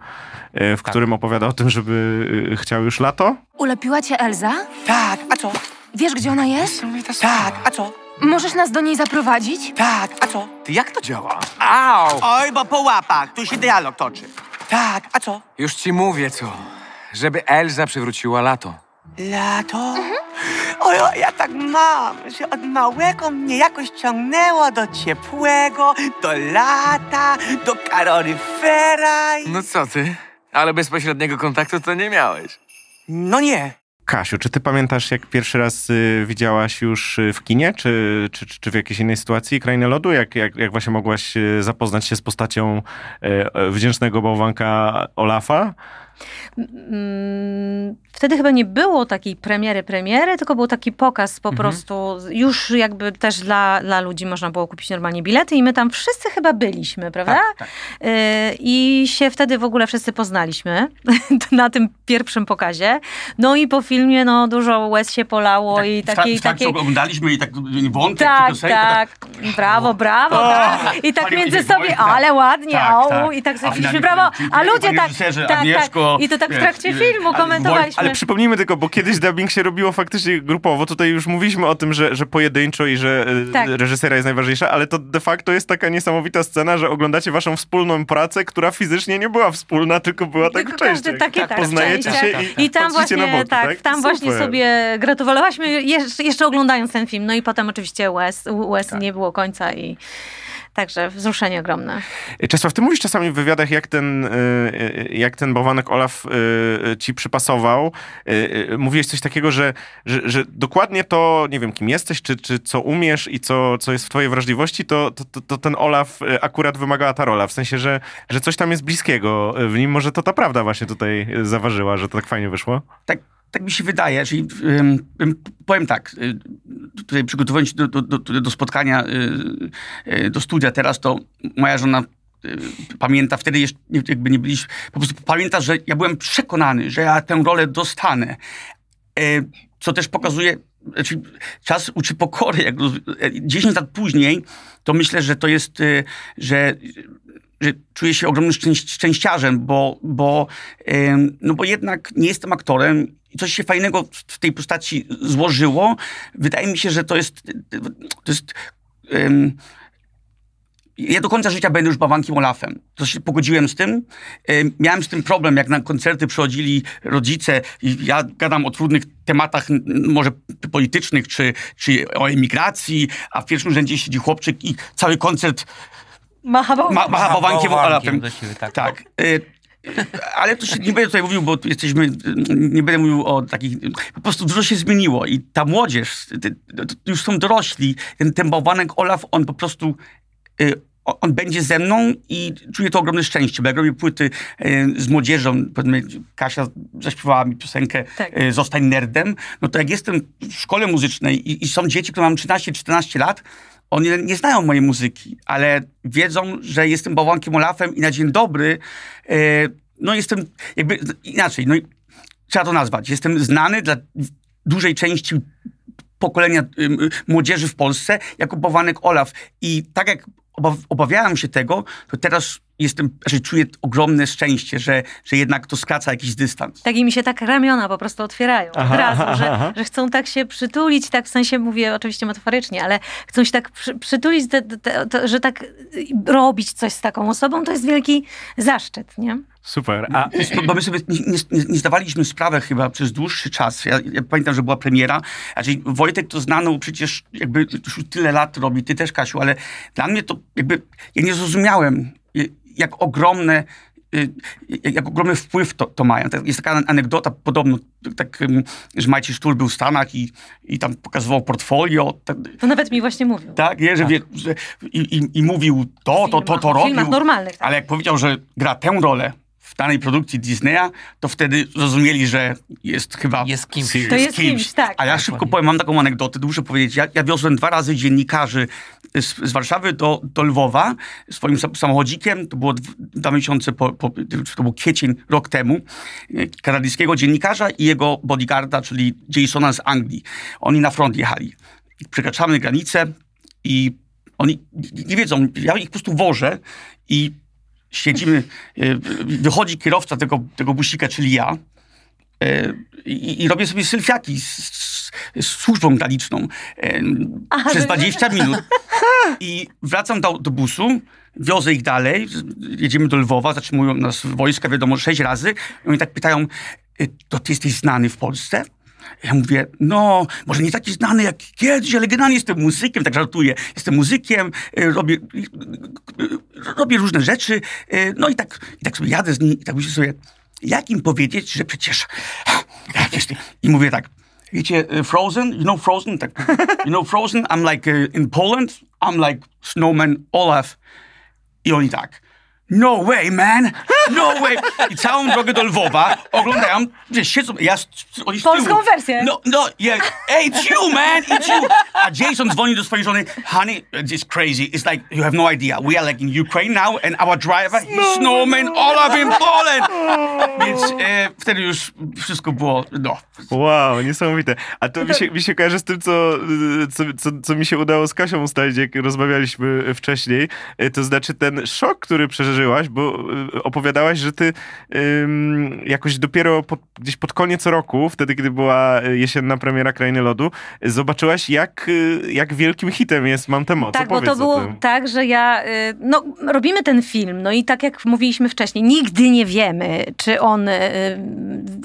w którym opowiada o tym, żeby yy, chciał już lato. Ulepiła cię Elza? Tak, a co? Wiesz, gdzie ona jest? Tak, a co? Możesz nas do niej zaprowadzić? Tak, a co? Ty jak to działa? Au! Oj, bo po łapach, tu się dialog toczy. Tak, a co? Już ci mówię co. Żeby Elza przywróciła lato. Lato? Oj, oj, ja tak mam, że od małego mnie jakoś ciągnęło do ciepłego, do lata, do kaloryfera i... No co ty? Ale bezpośredniego kontaktu to nie miałeś. No nie. Kasiu, czy ty pamiętasz, jak pierwszy raz y, widziałaś już y, w kinie, czy, czy, czy w jakiejś innej sytuacji Krainę Lodu? Jak, jak, jak właśnie mogłaś y, zapoznać się z postacią y, y, wdzięcznego bałwanka Olafa? Mm, Wtedy chyba nie było takiej premiery, premiery, tylko był taki pokaz po prostu, już jakby też dla, dla ludzi można było kupić normalnie bilety i my tam wszyscy chyba byliśmy, prawda? Y, I się wtedy w ogóle wszyscy poznaliśmy na tym pierwszym pokazie. No i po filmie no dużo łez się polało i w, ta, takiej... w trakcie takiej... oglądaliśmy i tak wątek Tak, czy piosenka, tak, brawo, brawo, O, tak. I tak między sobie, tak. ale ładnie, Tak, au, tak. i tak sobie brawo, a ludzie tak, tak, tak, I to tak w trakcie y, filmu ale komentowaliśmy. Ale przypomnijmy tylko, bo kiedyś dubbing się robiło faktycznie grupowo. Tutaj już mówiliśmy o tym, że, że pojedynczo i że y, Tak. reżysera jest najważniejsza, ale to de facto jest taka niesamowita scena, że oglądacie waszą wspólną pracę, która fizycznie nie była wspólna, tylko była tak w Tylko każdy częściach. takie tak, Poznajecie części. się i, I tam właśnie, na boki, tak, tak? tam właśnie sobie gratulowaliśmy, jeszcze, jeszcze oglądając ten film. No i potem oczywiście łez, łez Tak. nie było końca i także wzruszenie ogromne. Czesław, ty mówisz czasami w wywiadach, jak ten, y, y, jak ten bałwanek Olaf y, ci przypasował. Mówiłeś coś takiego, że, że, że dokładnie to, nie wiem, kim jesteś, czy, czy co umiesz i co, co jest w twojej wrażliwości, to, to, to, to ten Olaf akurat wymagała ta rola. W sensie, że, że coś tam jest bliskiego w nim. Może to ta prawda właśnie tutaj zaważyła, że to tak fajnie wyszło? tak, tak mi się wydaje. Czyli, powiem tak, y, tutaj przygotowując się do, do, do, spotkania, y, y, do studia teraz, to moja żona pamięta, wtedy jeszcze jakby nie byliśmy, po prostu pamięta, że ja byłem przekonany, że ja tę rolę dostanę. Y, Co też pokazuje, znaczy czas uczy pokory. Jak roz- y, 10 lat później, to myślę, że to jest, że że czuję się ogromnym szczęś- szczęściarzem, bo, bo, no bo jednak nie jestem aktorem i coś się fajnego w tej postaci złożyło. Wydaje mi się, że to jest, to jest em, ja do końca życia będę już bawankiem Olafem. To się pogodziłem z tym. Em, Miałem z tym problem, jak na koncerty przychodzili rodzice i ja gadam o trudnych tematach, może politycznych, czy, czy o emigracji, a w pierwszym rzędzie siedzi chłopczyk i cały koncert Macha ma, macha Macha bałwankiem bałwankiem Olafem. do ciebie, tak. tak. Ale to się nie będę tutaj mówił, bo jesteśmy, nie będę mówił o takich, po prostu dużo się zmieniło i ta młodzież, już są dorośli, ten, ten bałwanek Olaf, on po prostu, y, on będzie ze mną i czuję to ogromne szczęście, bo jak robię płyty y, z młodzieżą, Kasia zaśpiewała mi piosenkę Tak. y, Zostań nerdem, no to jak jestem w szkole muzycznej i, i są dzieci, które mam 13-14 lat, oni nie znają mojej muzyki, ale wiedzą, że jestem bałwankiem Olafem i na dzień dobry, e, no jestem jakby inaczej, no trzeba to nazwać. Jestem znany dla dużej części pokolenia y, młodzieży w Polsce jako bałwanek Olaf. I tak jak obaw, obawiałem się tego, to teraz jestem, że czuję ogromne szczęście, że, że jednak to skraca jakiś dystans. Tak i mi się tak ramiona po prostu otwierają Aha, od razu, aha, że, aha. że chcą tak się przytulić, tak w sensie mówię oczywiście metaforycznie, ale chcą się tak przy, przytulić, te, te, te, że tak y, robić coś z taką osobą, to jest wielki zaszczyt, nie? Super. A Bo- my sobie nie, nie, nie zdawaliśmy sprawy chyba przez dłuższy czas. Ja, ja pamiętam, że była premiera. Znaczy, Wojtek to znano przecież jakby już tyle lat robi, ty też Kasiu, ale dla mnie to jakby, ja nie zrozumiałem, jak ogromne y, jak ogromny wpływ to, to mają. Tak- Jest taka anegdota podobno, tak, że Majci Sztur był w Stanach i, i tam pokazywał portfolio. Tak, To nawet mi właśnie mówił. tak, nie, że, Wie, że i, i, i mówił to, to, to, to W robił. filmach normalnych, tak. Ale jak powiedział, że gra tę rolę w danej produkcji Disneya, to wtedy zrozumieli, że jest chyba... Jest kimś. To jest kimś, tak. A ja szybko powiem, mam taką anegdotę, muszę powiedzieć. Ja, ja wiozłem dwa razy dziennikarzy z, z Warszawy do, do Lwowa swoim sam- samochodzikiem. To było dw- dwa miesiące po, po, to był kwiecień rok temu. e, Kanadyjskiego dziennikarza i jego bodyguarda, czyli Jasona z Anglii. Oni na front jechali. I Przekraczamy granicę i oni nie- nie wiedzą, ja ich po prostu wożę i siedzimy, e, wychodzi kierowca tego, tego busika, czyli ja, e, i, i robię sobie selfiaki z, z, z służbą graniczną e, Aha, przez że- 20 minut. I wracam do autobusu, wiozę ich dalej, jedziemy do Lwowa, zatrzymują nas wojska, wiadomo, sześć razy. I oni tak pytają, e, to ty jesteś znany w Polsce? Ja mówię, no, może nie taki znany jak kiedyś, ale generalnie jestem muzykiem, tak żartuję. Jestem muzykiem, e, robię, e, robię różne rzeczy, no i tak, i tak sobie jadę z nimi i tak myślę sobie, jak im powiedzieć, że przecież I mówię tak, wiecie, Frozen, you know Frozen? Tak, you know Frozen? I'm like in Poland, I'm like snowman Olaf. I oni tak, no way, man, no way. I całą drogę do Lwowa oglądają, wiesz, siedzą, ja, oni z Polską tyłu. wersję. No, no, yeah, hey, it's you, man, it's you. A Jason dzwoni do swojej żony, honey, it's crazy, it's like, you have no idea, we are like in Ukraine now and our driver, he's snowman Olaf in Poland. Więc e, wtedy już wszystko było, no, Wow, niesamowite. A to mi się, mi się kojarzy z tym, co, co, co, co mi się udało z Kasią ustalić, jak rozmawialiśmy wcześniej. Y, To znaczy ten szok, który przeżyłaś, bo y, opowiadałaś, że ty ym, jakoś dopiero pod, gdzieś pod koniec roku, wtedy kiedy była jesienna premiera Krainy Lodu, y, zobaczyłaś, jak, y, jak wielkim hitem jest Mam tę moc. Tak, bo Opowiedz to o było tym. tak, że ja, y, no robimy ten film, no i tak jak mówiliśmy wcześniej, nigdy nie wiemy, czy on y,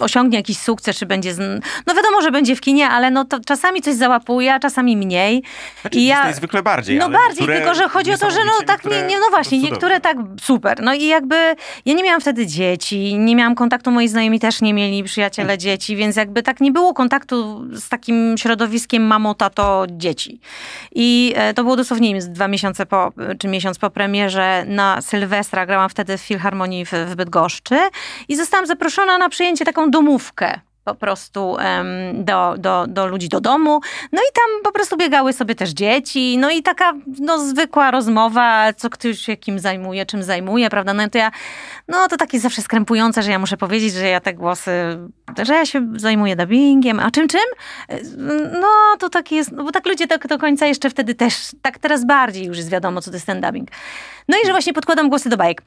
osiągnie jakiś sukces, czy będzie, z, no wiadomo, że będzie w kinie, ale no to czasami coś załapuje, a czasami mniej. Znaczy, Disney zwykle bardziej, No bardziej, tylko że chodzi o to, że no tak, nie, niektóre nie, no właśnie, niektóre tak super. No i jakby ja nie miałam wtedy dzieci, nie miałam kontaktu, moi znajomi też nie mieli, przyjaciele dzieci, więc jakby tak nie było kontaktu z takim środowiskiem mamo, tato, dzieci. I e, to było dosłownie dwa miesiące po, czy miesiąc po premierze na Sylwestra, grałam wtedy w Filharmonii w, w Bydgoszczy i zostałam zaproszona na przyjęcie taką domówkę po prostu do, do, do ludzi do domu. No i tam po prostu biegały sobie też dzieci. No i taka no, zwykła rozmowa, co ktoś się kim zajmuje, czym zajmuje, prawda? No to ja, no to takie zawsze skrępujące, że ja muszę powiedzieć, że ja te głosy, że ja się zajmuję dubbingiem. A czym, czym? No to tak jest, no bo tak ludzie tak do końca jeszcze wtedy też, tak teraz bardziej już jest wiadomo, co to jest ten dubbing. No i że właśnie podkładam głosy do bajek.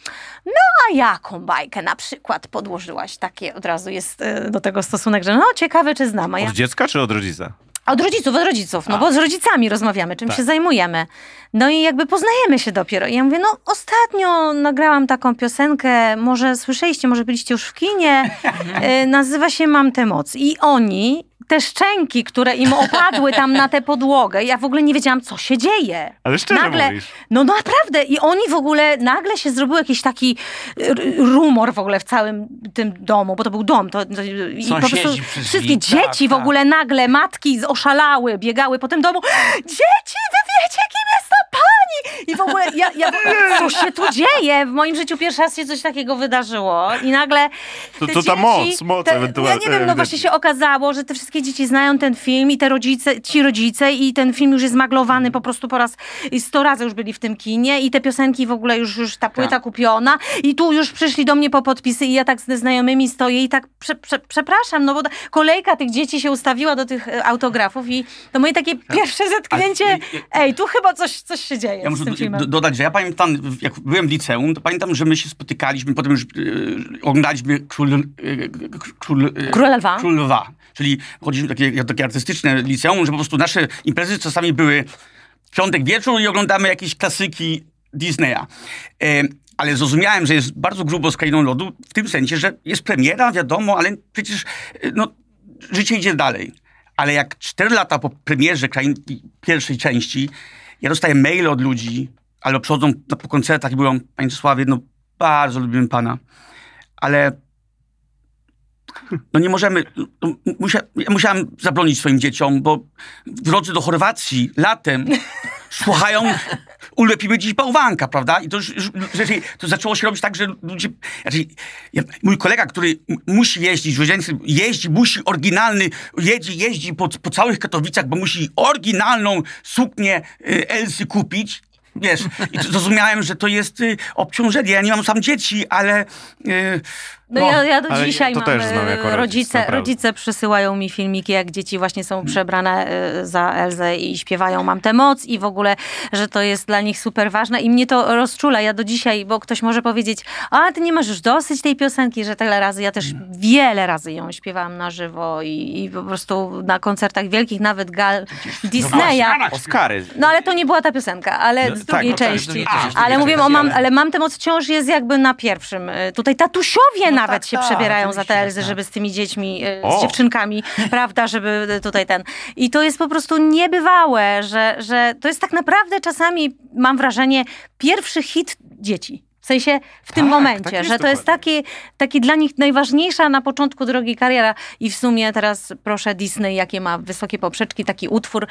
No a jaką bajkę na przykład podłożyłaś? Takie od razu jest e, do tego stosunek, że no ciekawe, czy znam. A ja... Od dziecka czy od rodzica? Od rodziców, od rodziców, no bo z rodzicami rozmawiamy, czym Tak. się zajmujemy. No i jakby poznajemy się dopiero. I ja mówię, no ostatnio nagrałam taką piosenkę, może słyszeliście, może byliście już w kinie, e, nazywa się Mam tę moc. I oni, te szczęki, które im opadły tam na tę podłogę, ja w ogóle nie wiedziałam, co się dzieje. Ale szczerze nagle, mówisz. No naprawdę. I oni w ogóle, nagle się zrobił jakiś taki rumor w ogóle w całym tym domu, bo to był dom. To, to, I po prostu wszystkie tak, dzieci w tak. ogóle nagle, matki oszalały, biegały po tym domu. Dzieci, wy wiecie, kim jest ta pani? I w ogóle, ja, ja, co się tu dzieje? W moim życiu pierwszy raz się coś takiego wydarzyło. I nagle To- to ta moc, moc te, ewentualnie, Ja nie wiem, no właśnie się okazało, że te wszystkie dzieci znają ten film i te rodzice, ci rodzice i ten film już jest maglowany po prostu po raz i sto razy już byli w tym kinie i te piosenki w ogóle już, już ta płyta kupiona. I tu już przyszli do mnie po podpisy i ja tak ze znajomymi stoję i tak prze, prze, przepraszam, no bo ta kolejka tych dzieci się ustawiła do tych e, autografów i to moje takie pierwsze zetknięcie, ej, tu chyba coś, coś się dzieje Ja z muszę tym dodać, że ja pamiętam, jak byłem w liceum, to pamiętam, że my się spotykaliśmy, potem już e, oglądaliśmy Król, e, król, e, Króla Lwa. Król Lwa. Czyli chodziliśmy takie, takie artystyczne liceum, że po prostu nasze imprezy czasami były w piątek wieczór i oglądamy jakieś klasyki Disneya. E, ale zrozumiałem, że jest bardzo grubo z Krainą Lodu w tym sensie, że jest premiera, wiadomo, ale przecież e, no, życie idzie dalej. Ale jak cztery lata po premierze krain, pierwszej części, dostaję maile od ludzi, albo przychodzą po koncertach i mówią, panie Czesławie, no bardzo lubimy pana, ale no nie możemy, no, musia, ja musiałem zabronić swoim dzieciom, bo w drodze do Chorwacji latem słuchają ulepimy dziś bałwanka, prawda? I to już, już rzeczy, to zaczęło się robić tak, że ludzie... Znaczy, ja, mój kolega, który musi jeździć, jeździ, musi oryginalny, jeździ, jeździ po, po całych Katowicach, bo musi oryginalną suknię y, Elsy kupić. Wiesz, i zrozumiałem, że to jest y, obciążenie. Ja nie mam sam dzieci, ale... Y, No ja, ja do dzisiaj mam, też znam e, rodzice, naprawdę. rodzice przysyłają mi filmiki, jak dzieci właśnie są przebrane e, za Elzę i śpiewają Mam tę moc i w ogóle, że to jest dla nich super ważne i mnie to rozczula. Ja do dzisiaj, bo ktoś może powiedzieć, a ty nie masz już dosyć tej piosenki, że tyle razy, ja też wiele razy ją śpiewałam na żywo i, i po prostu na koncertach wielkich, nawet gal Disneya. Oscary. No ale to nie była ta piosenka, ale No, z tak, drugiej no tak, części. części, z ale mówię o mam, ale- mam tę moc wciąż jest jakby na pierwszym. Y, Tutaj tatusiowie nawet tak, się tak, przebierają za te oczywiście, Elzy, tak. żeby z tymi dziećmi, y, O! z dziewczynkami, prawda, żeby y, tutaj ten. I to jest po prostu niebywałe, że, że to jest tak naprawdę czasami, mam wrażenie, pierwszy hit dzieci. W sensie w tym Tak, momencie, tak że to jest taki, taki dla nich najważniejsza na początku drogi kariera i w sumie teraz proszę Disney, jakie ma wysokie poprzeczki, taki utwór,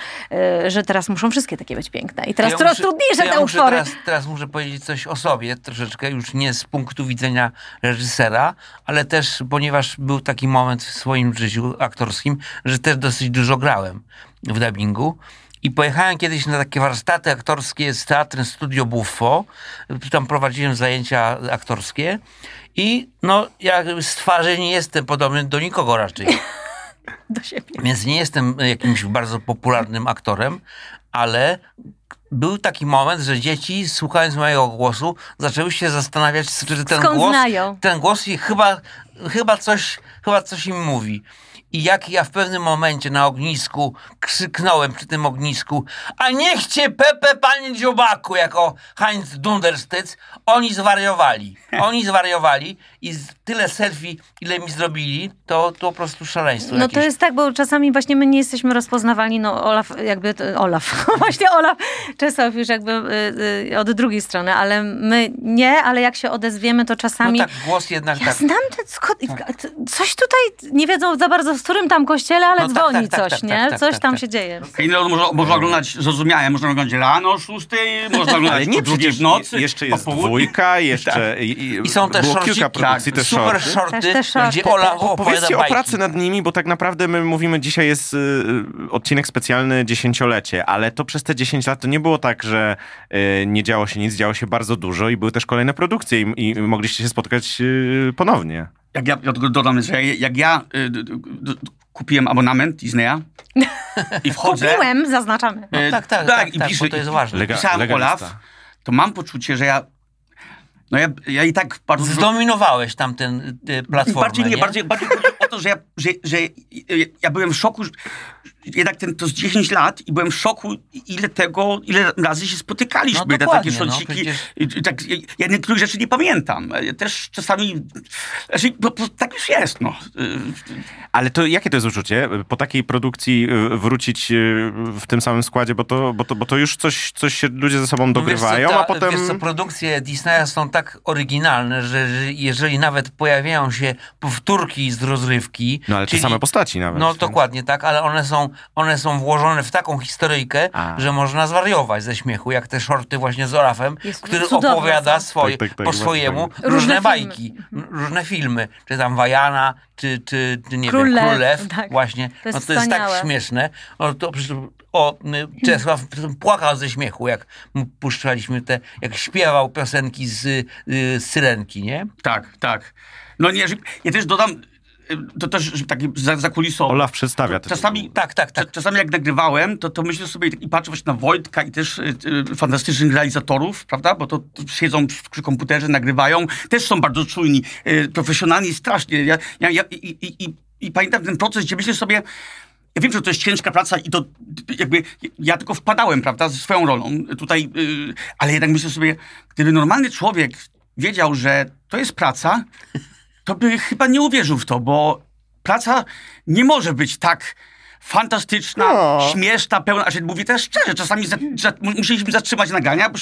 y, że teraz muszą wszystkie takie być piękne. I teraz Ja coraz muszę- trudniejsze ja te utwory. Teraz, teraz muszę powiedzieć coś o sobie, troszeczkę już nie z punktu widzenia reżysera, ale też, ponieważ był taki moment w swoim życiu aktorskim, że też dosyć dużo grałem w dubbingu. I pojechałem kiedyś na takie warsztaty aktorskie z Teatrem Studio Buffo. Tam prowadziłem zajęcia aktorskie. I no, ja z twarzy nie jestem podobny do nikogo raczej. Do siebie. Więc nie jestem jakimś bardzo popularnym aktorem, ale był taki moment, że dzieci, słuchając mojego głosu, zaczęły się zastanawiać, czy ten Skąd głos, znają? ten głos ich chyba, chyba, coś, chyba coś im mówi. I jak ja w pewnym momencie na ognisku krzyknąłem przy tym ognisku, a niech cię Pepe, panie dziobaku, jako Heinz Dunderstyc, oni zwariowali. Oni zwariowali i tyle selfie, ile mi zrobili, to, to po prostu szaleństwo No jakieś. to jest tak, bo czasami właśnie my nie jesteśmy rozpoznawalni, no Olaf jakby, to- Olaf, właśnie Olaf Czesław już jakby y, y, od drugiej strony, ale my nie, ale jak się odezwiemy, to czasami... No tak, głos jednak Ja tak. znam ten, skąd, coś tutaj, nie wiedzą za bardzo w którym tam kościele, ale No tak, dzwoni tak, tak, coś, tak, nie? tak, tak, coś tak, tam tak. się dzieje. Ile można, można oglądać, zrozumiałem, można oglądać rano o 6, można oglądać nie, o drugiej przecież w nocy. jeszcze jest południu. dwójka, jeszcze i, I są też shortiki, kilka produkcji, tak, te super shorty. shorty, te shorty, gdzie Ola tak. opowiada Powiedzcie o pracy nad nimi, bo tak naprawdę my mówimy, dzisiaj jest y, y, odcinek specjalny dziesięciolecie, ale to przez te 10 lat to nie było tak, że y, nie działo się nic, działo się bardzo dużo i były też kolejne produkcje i, i mogliście się spotkać y, ponownie. Jak ja, ja dodam, że jak, ja y, d, d, d, kupiłem abonament Disneya i wchodzę... Kupiłem, zaznaczamy. No, e, tak, tak, tak, i tak, piszę, bo to jest ważne. Lega- pisałem legalista. Olaf, to mam poczucie, że ja... No ja, ja i tak bardzo... Zdominowałeś tam ten y, platformę, Bardziej nie, nie? bardziej, bardziej chodzi o to, że ja, że, że ja byłem w szoku, że jednak ten, to z 10 lat i byłem w szoku, ile tego, ile razy się spotykaliśmy No na takie dokładnie, no, szociki. przecież- tak, ja, niektórych rzeczy nie pamiętam. Ja też czasami, znaczy, po, po, tak już jest, no. Ale to jakie to jest uczucie po takiej produkcji y, wrócić y, w tym samym składzie, bo to, bo to, bo to już coś, coś się ludzie ze sobą dogrywają, wiesz co, a potem... Wiesz co, produkcje Disneya są tak oryginalne, że że jeżeli nawet pojawiają się powtórki z rozrywki... No ale te czyli- same postaci nawet. No więc- dokładnie tak, ale one są, one są włożone w taką historyjkę, A. że można zwariować ze śmiechu, jak te shorty właśnie z Olafem, Jest który cudowne opowiada swoje, Tak, tak, tak, po swojemu fajne. różne, Różne bajki, różne filmy, czy tam Wajana, czy, czy, czy nie Król wiem, Lew, Król Lew, tak. właśnie. To jest no, to jest tak śmieszne. O, to, o, Czesław płakał ze śmiechu, jak puszczaliśmy te, jak śpiewał piosenki z, y, z Syrenki, nie? Tak, tak. No nie, ja też dodam, to też taki za, zakulisowo. Olaf przedstawia te Czasami, Tak, tak, tak. Cza- Czasami jak nagrywałem, to, to myślę sobie i patrzę właśnie na Wojtka i też y, y, fantastycznych realizatorów, prawda? Bo to siedzą przy, przy komputerze, nagrywają. Też są bardzo czujni, y, profesjonalni strasznie. Ja, ja, ja, i, i, i, I pamiętam ten proces, gdzie myślę sobie, ja wiem, że to jest ciężka praca i to jakby ja tylko wpadałem, prawda, ze swoją rolą tutaj, y, ale jednak myślę sobie, gdyby normalny człowiek wiedział, że to jest praca, to by chyba nie uwierzył w to, bo praca nie może być tak fantastyczna, śmieszna, pełna. Znaczy, mówię teraz szczerze, czasami za, za, mu- musieliśmy zatrzymać nagrania, bo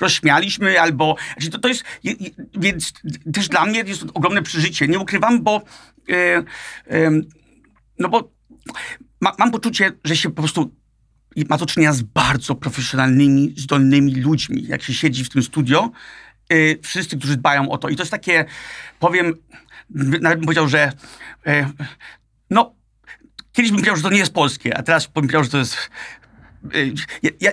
rozśmialiśmy, albo. Znaczy, to, to jest. je- je- Więc też dla mnie jest to ogromne przeżycie. Nie ukrywam, bo. E, em, no bo ma, mam poczucie, że się po prostu ma do czynienia z bardzo profesjonalnymi, zdolnymi ludźmi. Jak się siedzi w tym studio, y, wszyscy, którzy dbają o to. I to jest takie, powiem, nawet bym powiedział, że y, no, kiedyś bym powiedział, że to nie jest polskie, a teraz bym powiedział, że to jest... y, ja, ja,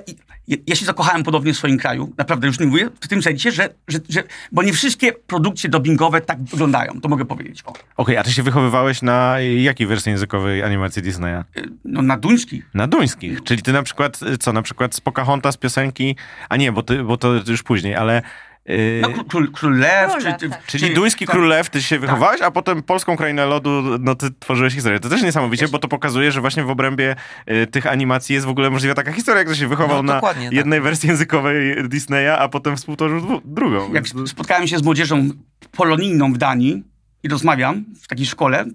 ja, się zakochałem podobnie w swoim kraju, naprawdę już nie mówię, w tym sensie, że, że, że bo nie wszystkie produkcje dubbingowe tak wyglądają, to mogę powiedzieć. Okej, a ty się wychowywałeś na jakiej wersji językowej animacji Disneya? y, no, na duński. Na duńskich. Czyli ty na przykład, co, na przykład z Pocahontas piosenki, a nie, bo, ty, bo to już później, ale... y, No, król, król, król Lew, Król czy, Lew, czy, tak. Czyli czy- duński tak. król lew, ty się wychowałeś, a potem polską krainę lodu, no ty tworzyłeś historię. To też niesamowicie, bo to pokazuje, że właśnie w obrębie y, tych animacji jest w ogóle możliwa taka historia, jak ktoś się wychował No, na tak. jednej wersji językowej Disneya, a potem współtworzył drugą. Jak to- spotkałem się z młodzieżą polonijną w Danii i rozmawiam w takiej szkole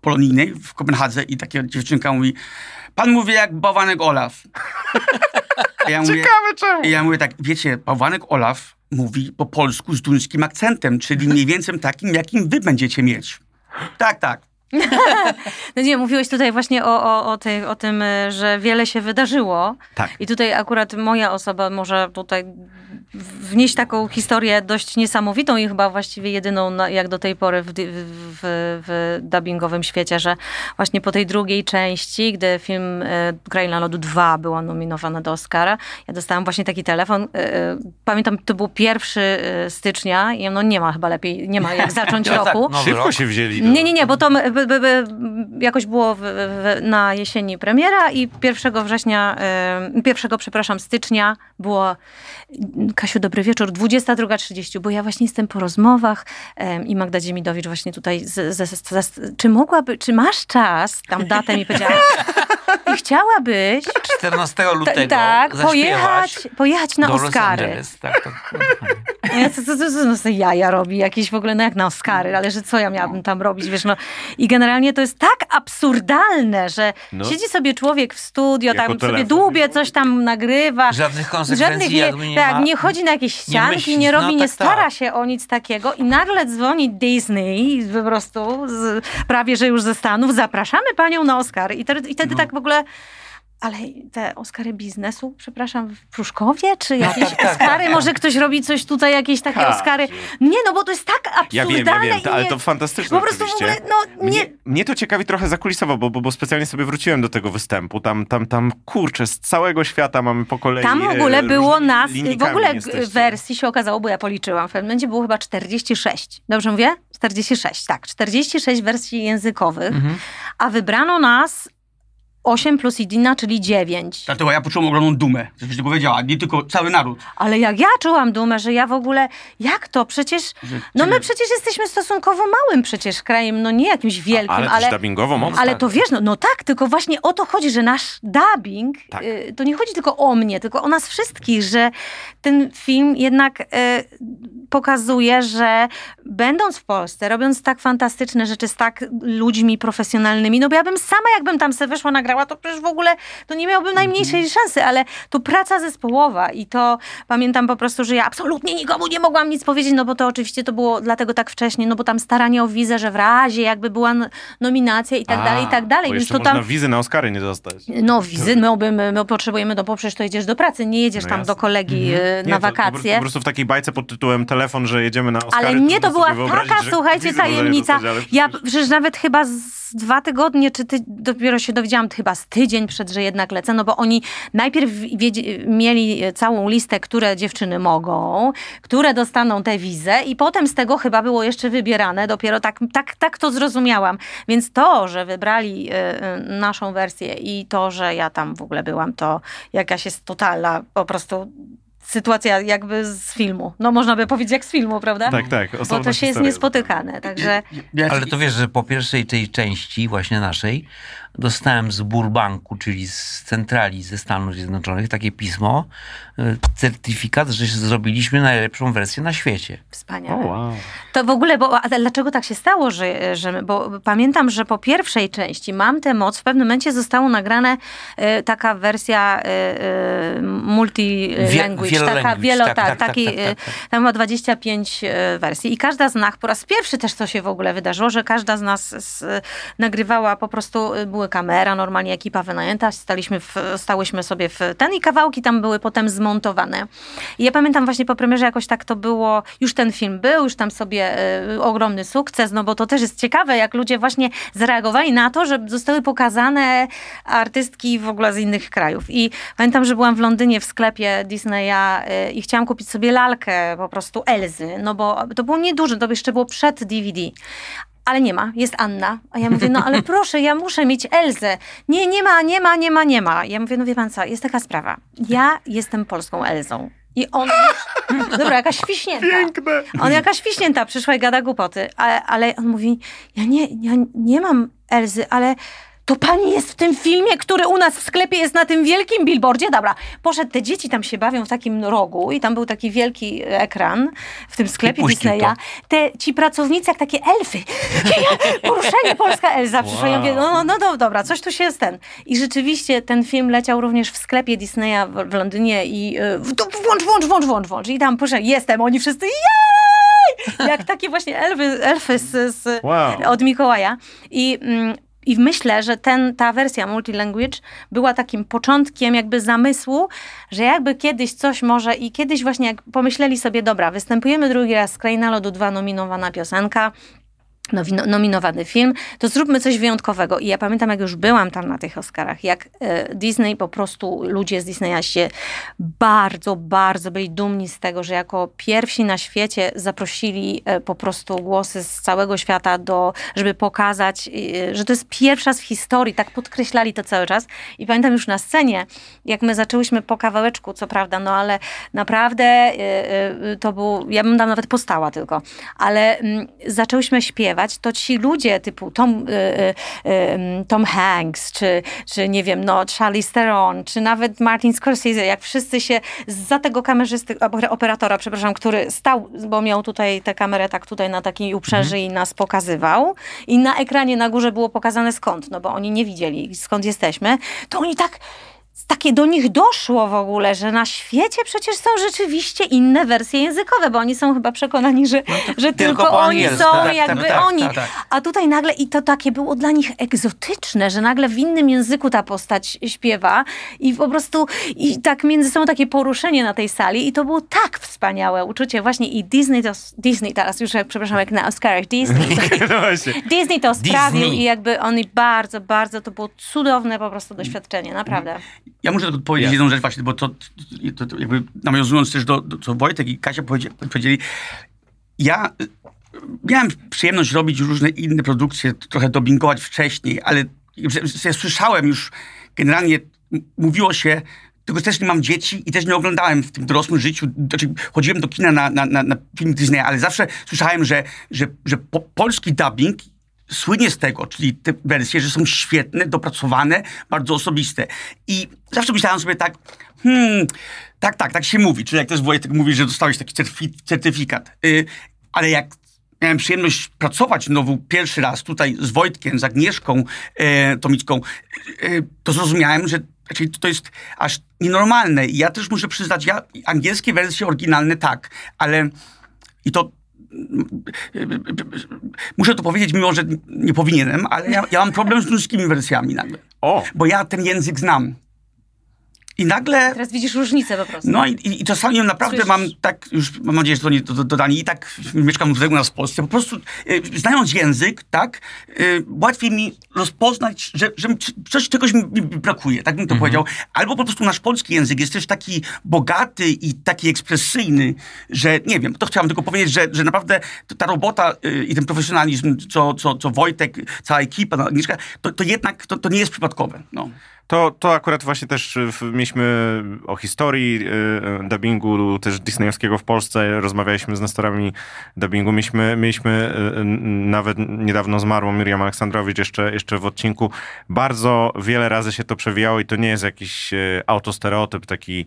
polonijnej w Kopenhadze i taka dziewczynka mówi pan mówi jak bałwanek Olaf. Ja mówię, Ciekawe czemu. I ja mówię tak, wiecie, bałwanek Olaf mówi po polsku z duńskim akcentem, czyli mniej więcej takim, jakim wy będziecie mieć. Tak, tak. No nie, mówiłeś tutaj właśnie o, o, o, tej, o tym, y, że wiele się wydarzyło. Tak. I tutaj akurat moja osoba może tutaj wnieść taką historię dość niesamowitą i chyba właściwie jedyną na, jak do tej pory w, w, w, dubbingowym świecie, że właśnie po tej drugiej części, gdy film e, Kraina Lodu 2 była nominowana do Oscara, ja dostałam właśnie taki telefon. E, e, pamiętam, to był 1 e, stycznia i no nie ma chyba lepiej, nie ma jak zacząć No tak, roku. nowy Szybko się wzięli. Do... Nie, nie, nie, bo to by, by, by, jakoś było w, na jesieni premiera i 1 września, y, 1, przepraszam, stycznia było Kasiu, dobry wieczór, 22.30, bo ja właśnie jestem po rozmowach em, i Magda Dziemidowicz właśnie tutaj, z, z, z, z, czy mogłaby, czy masz czas, tam datę mi powiedziała, i chciałabyś 14 ta- lutego tak, pojechać, pojechać na Oscary. Angeles. Tak, tak. Ja, co, co, co, co sobie jaja robi, jakieś w ogóle, no jak na Oscary, ale że co ja miałabym tam robić, wiesz, no. I generalnie to jest tak absurdalne, że No. siedzi sobie człowiek w studio, Jako tam sobie telefon. dłubie, coś tam nagrywa. Żadnych konsekwencji nie, jakby nie tak, ma. Nie chodzi na jakieś ścianki, myśli, nie, no robi, nie tak, stara tak. się o nic takiego i nagle dzwoni Disney po prostu, z, prawie że już ze Stanów, zapraszamy panią na Oscary. I, wtedy- i No. wtedy tak w ogóle... Ale te Oscary biznesu, przepraszam, w Pruszkowie? Czy jakieś tak, tak, Oscary? tak. Może ktoś robi coś tutaj, jakieś takie Tak. Oscary? Nie, no bo to jest tak Ja absurdalne. wiem, ja wiem, i to, ale nie- to fantastyczne Po prostu w oczywiście. ogóle, no nie... Mnie, mnie to ciekawi trochę zakulisowo, bo, bo, bo specjalnie sobie wróciłem do tego występu. Tam, tam, tam kurczę, z całego świata mamy po kolei. Tam w e, ogóle było nas, w ogóle jesteście. wersji się okazało, bo ja policzyłam, w pewnym momencie było chyba 46. Dobrze mówię? 46, tak. 46 wersji językowych, Mhm. a wybrano nas 8 plus Idina, czyli 9. Dlatego ja poczułem ogromną dumę, żebyś ty powiedziała, nie tylko cały naród. Ale jak ja czułam dumę, że ja w ogóle, jak to? Przecież, Że no my ciebie- przecież jesteśmy stosunkowo małym przecież krajem, no nie jakimś wielkim, Ale, ale... też dubbingowo mocno. Ale to wiesz, no, no tak, tylko właśnie o to chodzi, że nasz dubbing, Tak. y, to nie chodzi tylko o mnie, tylko o nas wszystkich, że ten film jednak y, pokazuje, że będąc w Polsce, robiąc tak fantastyczne rzeczy z tak ludźmi profesjonalnymi, no bo ja bym sama, jakbym tam sobie weszła, nagrała, to przecież w ogóle to nie miałbym najmniejszej szansy, ale to praca zespołowa i to pamiętam po prostu, że ja absolutnie nikomu nie mogłam nic powiedzieć, no bo to oczywiście to było dlatego tak wcześnie, no bo tam staranie o wizę, że w razie jakby była nominacja i tak A, dalej, i tak dalej, Bo więc to tam... wizy na Oscary nie dostać. No wizy, my, my, my potrzebujemy, no bo przecież to jedziesz do pracy, nie jedziesz No tam jasne. do kolegi y, Nie, na to- to prostu- wakacje. Po prostu w takiej bajce pod tytułem telefon, że jedziemy na Oscary. Ale nie, trudno to była taka, słuchajcie, tajemnica. dostać, Ja przecież- przecież nawet chyba z dwa tygodnie, czy ty, dopiero się dowiedziałam, chyba z tydzień przed, że jednak lecę, no bo oni najpierw mieli całą listę, które dziewczyny mogą, które dostaną tę wizę i potem z tego chyba było jeszcze wybierane, dopiero tak, tak, tak to zrozumiałam. Więc to, że wybrali y, y, naszą wersję i to, że ja tam w ogóle byłam, to jakaś jest totalna po prostu sytuacja jakby z filmu. No można by powiedzieć jak z filmu, prawda? Tak, tak. Bo to się jest niespotykane, także... Ale to wiesz, że po pierwszej tej części, właśnie naszej, dostałem z Burbanku, czyli z centrali ze Stanów Zjednoczonych, takie pismo, y, certyfikat, że zrobiliśmy najlepszą wersję na świecie. Wspaniale. wow. To w ogóle, bo, a dlaczego tak się stało, że, że bo pamiętam, że po pierwszej części Mam tę moc, w pewnym momencie zostało nagrane e, taka wersja e, e, multi-language, Wie- taka wielo, tak, tak, tak, tak, taki, tak, tak, e, tak. tam ma 25 e, wersji i każda z nas, po raz pierwszy też to się w ogóle wydarzyło, że każda z nas z, nagrywała po prostu, e, kamera, normalnie ekipa wynajęta, staliśmy w, stałyśmy sobie w ten i kawałki tam były potem zmontowane. I ja pamiętam właśnie po premierze jakoś tak to było, już ten film był, już tam sobie e, ogromny sukces, no bo to też jest ciekawe, jak ludzie właśnie zareagowali na to, że zostały pokazane artystki w ogóle z innych krajów. I pamiętam, że byłam w Londynie w sklepie Disneya e, i chciałam kupić sobie lalkę po prostu Elzy, no bo to było nieduże, to jeszcze było przed DVD. Ale nie ma, jest Anna. A ja mówię, no ale proszę, ja muszę mieć Elzę. Nie, nie ma, nie ma, nie ma, nie ma. Ja mówię, no wie pan co, jest taka sprawa. Ja jestem polską Elzą. I on już, dobra, jakaś świśnięta. Piękne. On jakaś świśnięta przyszła i gada głupoty. Ale, ale on mówi, ja nie, ja nie mam Elzy, ale to pani jest w tym filmie, który u nas w sklepie jest na tym wielkim billboardzie. Dobra, poszedł, te dzieci tam się bawią w takim rogu i tam był taki wielki ekran w tym sklepie Disneya. Te, ci pracownicy jak takie elfy. Poruszenie Polska Elza przyszła. Ja mówię, no, no, no do- dobra, coś tu się jest ten. I rzeczywiście ten film leciał również w sklepie Disneya w, w Londynie i y, włącz, włącz, włącz, włącz, włącz. I tam proszę, jestem, oni wszyscy jej! Jak takie właśnie elfy, elfy z, z, Wow. od Mikołaja. I, mm, I myślę, że ten, ta wersja multilanguage była takim początkiem jakby zamysłu, że jakby kiedyś coś może i kiedyś właśnie jak pomyśleli sobie, dobra, występujemy drugi raz z Kraina Lodu 2 nominowana piosenka, nominowany film, to zróbmy coś wyjątkowego. I ja pamiętam, jak już byłam tam na tych Oscarach, jak e, Disney po prostu, ludzie z Disneya się bardzo, bardzo byli dumni z tego, że jako pierwsi na świecie zaprosili e, po prostu głosy z całego świata do, żeby pokazać, e, że to jest pierwszy raz w historii, tak podkreślali to cały czas. I pamiętam już na scenie, jak my zaczęłyśmy po kawałeczku, co prawda, no ale naprawdę to był, ja bym tam nawet postała tylko, ale mm, zaczęłyśmy śpiewać, to ci ludzie typu Tom, e, e, e, Tom Hanks, czy, czy nie wiem, no Charlize Theron, czy nawet Martin Scorsese, jak wszyscy się za tego kamerzysty, oper- operatora, przepraszam, który stał, bo miał tutaj tę kamerę tak tutaj na takiej uprzeży i nas pokazywał i na ekranie na górze było pokazane skąd, no bo oni nie widzieli skąd jesteśmy, to oni tak takie do nich doszło w ogóle, że na świecie przecież są rzeczywiście inne wersje językowe, bo oni są chyba przekonani, że, że tylko, po oni są tak, jakby tak, tak, oni. tak, tak. A tutaj nagle, i to takie było dla nich egzotyczne, że nagle w innym języku ta postać śpiewa i po prostu i tak między sobą takie poruszenie na tej sali i to było tak wspaniałe uczucie właśnie i Disney to, Disney teraz już jak, przepraszam, jak na Oscarach, Disney No. Disney to sprawił Disney. i jakby oni bardzo, bardzo, to było cudowne po prostu doświadczenie, naprawdę. Ja muszę powiedzieć jedną rzecz właśnie, bo to, to, to jakby nawiązując też do, do co Wojtek i Kasia powiedzie- powiedzieli, ja y, miałem przyjemność robić różne inne produkcje, trochę dubbingować wcześniej, ale ja słyszałem już, generalnie mówiło się, tylko też nie mam dzieci i też nie oglądałem w tym dorosłym życiu, znaczy chodziłem do kina na, na, na, na film Disneya, ale zawsze słyszałem, że, że, że po, polski dubbing słynie z tego, czyli te wersje, że są świetne, dopracowane, bardzo osobiste. I zawsze myślałem sobie tak, hmm, tak, tak, tak się mówi. Czyli jak też Wojtek mówi, że dostałeś taki certyfi- certyfikat. Y, ale jak miałem przyjemność pracować znowu pierwszy raz tutaj z Wojtkiem, z Agnieszką e, Tomicką, e, to zrozumiałem, że znaczy, to jest aż nienormalne. I ja też muszę przyznać, ja angielskie wersje oryginalne tak, ale i to muszę to powiedzieć, mimo że nie powinienem, ale ja, ja mam problem z duńskimi wersjami nagle. O, Bo ja ten język znam. I nagle... Teraz widzisz różnicę po prostu. No i, i, i czasami naprawdę Słyszysz? mam tak, już mam nadzieję, że to nie do, do, dodanie, i tak mieszkam u nas w Polsce, po prostu e, znając język, tak, e, łatwiej mi rozpoznać, że, że coś, czegoś mi, mi brakuje, tak bym to powiedział. Albo po prostu nasz polski język jest też taki bogaty i taki ekspresyjny, że nie wiem, to chciałam tylko powiedzieć, że, że naprawdę ta robota e, i ten profesjonalizm, co, co, co Wojtek, cała ekipa, no, Agnieszka, to, to jednak to, to nie jest przypadkowe. No. To, to akurat właśnie też y, mieliśmy o historii y, y, dubbingu też disneyowskiego w Polsce, rozmawialiśmy z nestorami dubbingu, mieliśmy, mieliśmy y, y, nawet niedawno zmarłą Miriam Aleksandrowicz jeszcze, jeszcze w odcinku. Bardzo wiele razy się to przewijało i to nie jest jakiś y, autostereotyp, taki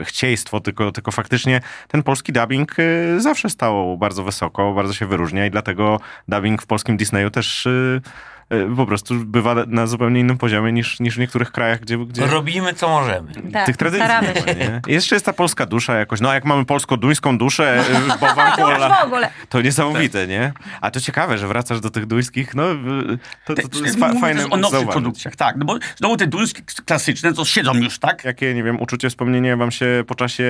y, chcieństwo, tylko, tylko faktycznie ten polski dubbing y, zawsze stał bardzo wysoko, bardzo się wyróżnia i dlatego dubbing w polskim Disneyu też y, y, po prostu bywa na zupełnie innym poziomie niż, niż w niektórych krajach, gdzie, gdzie Robimy co możemy. Tak, tych tradycji staramy się. nie? Jeszcze jest ta polska dusza jakoś, no jak mamy polsko-duńską duszę, y, bo To już w ogóle. to niesamowite, nie? A to ciekawe, że wracasz do tych duńskich, no to, to, to jest fa- fajne o nowych produkcjach, tak, no bo znowu te duńskie klasyczne, to siedzą już, tak? Jakie, nie wiem, uczucie, wspomnienie wam się po czasie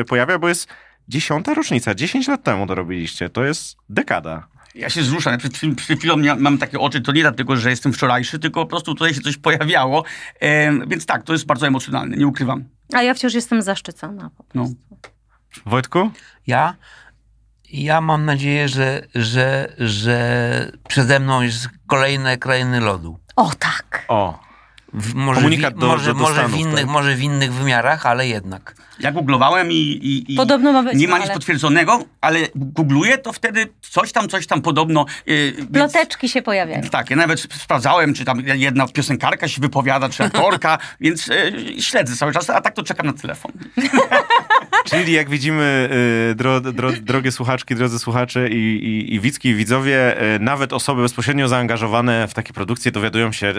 y, pojawia, bo jest dziesiąta rocznica, 10 lat temu to robiliście, to jest dekada. Ja się wzruszam. Ja przed, przed chwilą mam takie oczy, to nie dlatego, że jestem wczorajszy, tylko po prostu tutaj się coś pojawiało. E, więc tak, to jest bardzo emocjonalne, nie ukrywam. A ja wciąż jestem zaszczycona. po No. prostu. Wojtku? Ja, ja mam nadzieję, że, że, że przede mną jest kolejne krainy lodu. O tak. O, w, może, Komunikat wi- do- może, do- do może, Stanów, w innych, tak? może w innych wymiarach, ale jednak. Ja googlowałem i, i, i Podobno ma być, nie ma nic ale- potwierdzonego, ale googluję, to wtedy coś tam, coś tam podobno... Yy, więc- Ploteczki się pojawiają. Tak, ja nawet sprawdzałem, czy tam jedna piosenkarka się wypowiada, czy aktorka, więc e, śledzę cały czas, a tak to czekam na telefon. Czyli jak widzimy, y, dro, dro, drogie słuchaczki, drodzy słuchacze i, i, i widzki, i widzowie, y, nawet osoby bezpośrednio zaangażowane w takie produkcje dowiadują się y,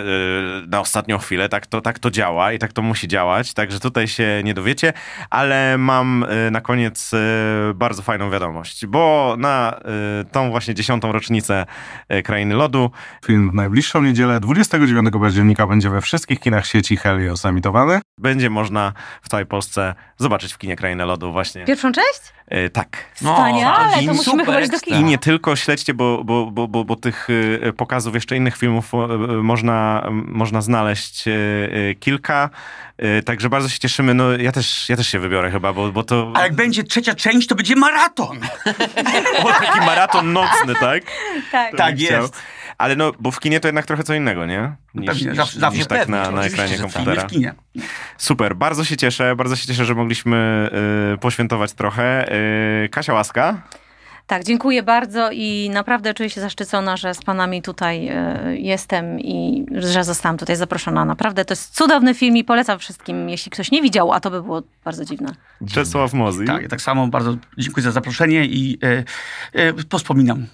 na ostatnią chwilę. Tak to, tak to działa i tak to musi działać, także tutaj się nie dowiecie, ale mam y, na koniec y, bardzo fajną wiadomość, bo na y, tą właśnie dziesiątą rocznicę Krainy Lodu Film w najbliższą niedzielę, 29 października, będzie we wszystkich kinach sieci Helios emitowany. będzie można w całej Polsce zobaczyć w kinie Krainy Lodu właśnie. Pierwszą część? Y, tak. Wspaniale, I- to musimy chyba iść do I kina. nie tylko śledźcie, bo, bo, bo, bo, bo tych y, pokazów jeszcze innych filmów y, można, można znaleźć kilka. Także bardzo się cieszymy. No, ja, też, ja też się wybiorę chyba, bo, bo to A jak będzie trzecia część, to będzie maraton. o, taki maraton nocny, tak? Tak. To Tak bym chciał. Ale no, bo w kinie to jednak trochę co innego, nie? Niż, Pewnie, niż, zawsze- niż tak pewnie, na, na oczywiście, ekranie komputera. w kinie. Super, bardzo się cieszę, bardzo się cieszę, że mogliśmy y, poświętować trochę. Y, Kasia Łaska. Tak, dziękuję bardzo i naprawdę czuję się zaszczycona, że z panami tutaj e, jestem i że zostałam tutaj zaproszona. Naprawdę to jest cudowny film i polecam wszystkim, jeśli ktoś nie widział, a to by było bardzo dziwne. Czesław Mozy. Tak, tak samo bardzo dziękuję za zaproszenie i e, e, pospominam.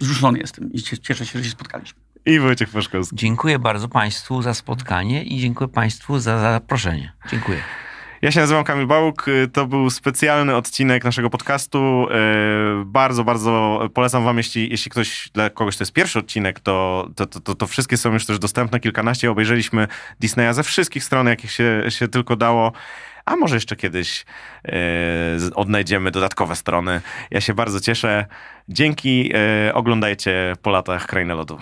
Wzruszony jestem i cie- cieszę się, że się spotkaliśmy. I Wojciech Paszkowski. Dziękuję bardzo Państwu za spotkanie i dziękuję Państwu za zaproszenie. Dziękuję. Ja się nazywam Kamil Bałuk. y, To był specjalny odcinek naszego podcastu. Y, Bardzo, bardzo polecam wam, jeśli, jeśli ktoś, dla kogoś to jest pierwszy odcinek, to, to, to, to, wszystkie są już też dostępne. Kilkanaście obejrzeliśmy Disneya ze wszystkich stron, jakich się, się tylko dało. A może jeszcze kiedyś y, z- odnajdziemy dodatkowe strony. Ja się bardzo cieszę. Dzięki. y, Oglądajcie po latach Krainę Lodu.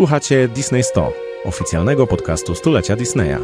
Słuchacie Disney 100, oficjalnego podcastu stulecia Disneya.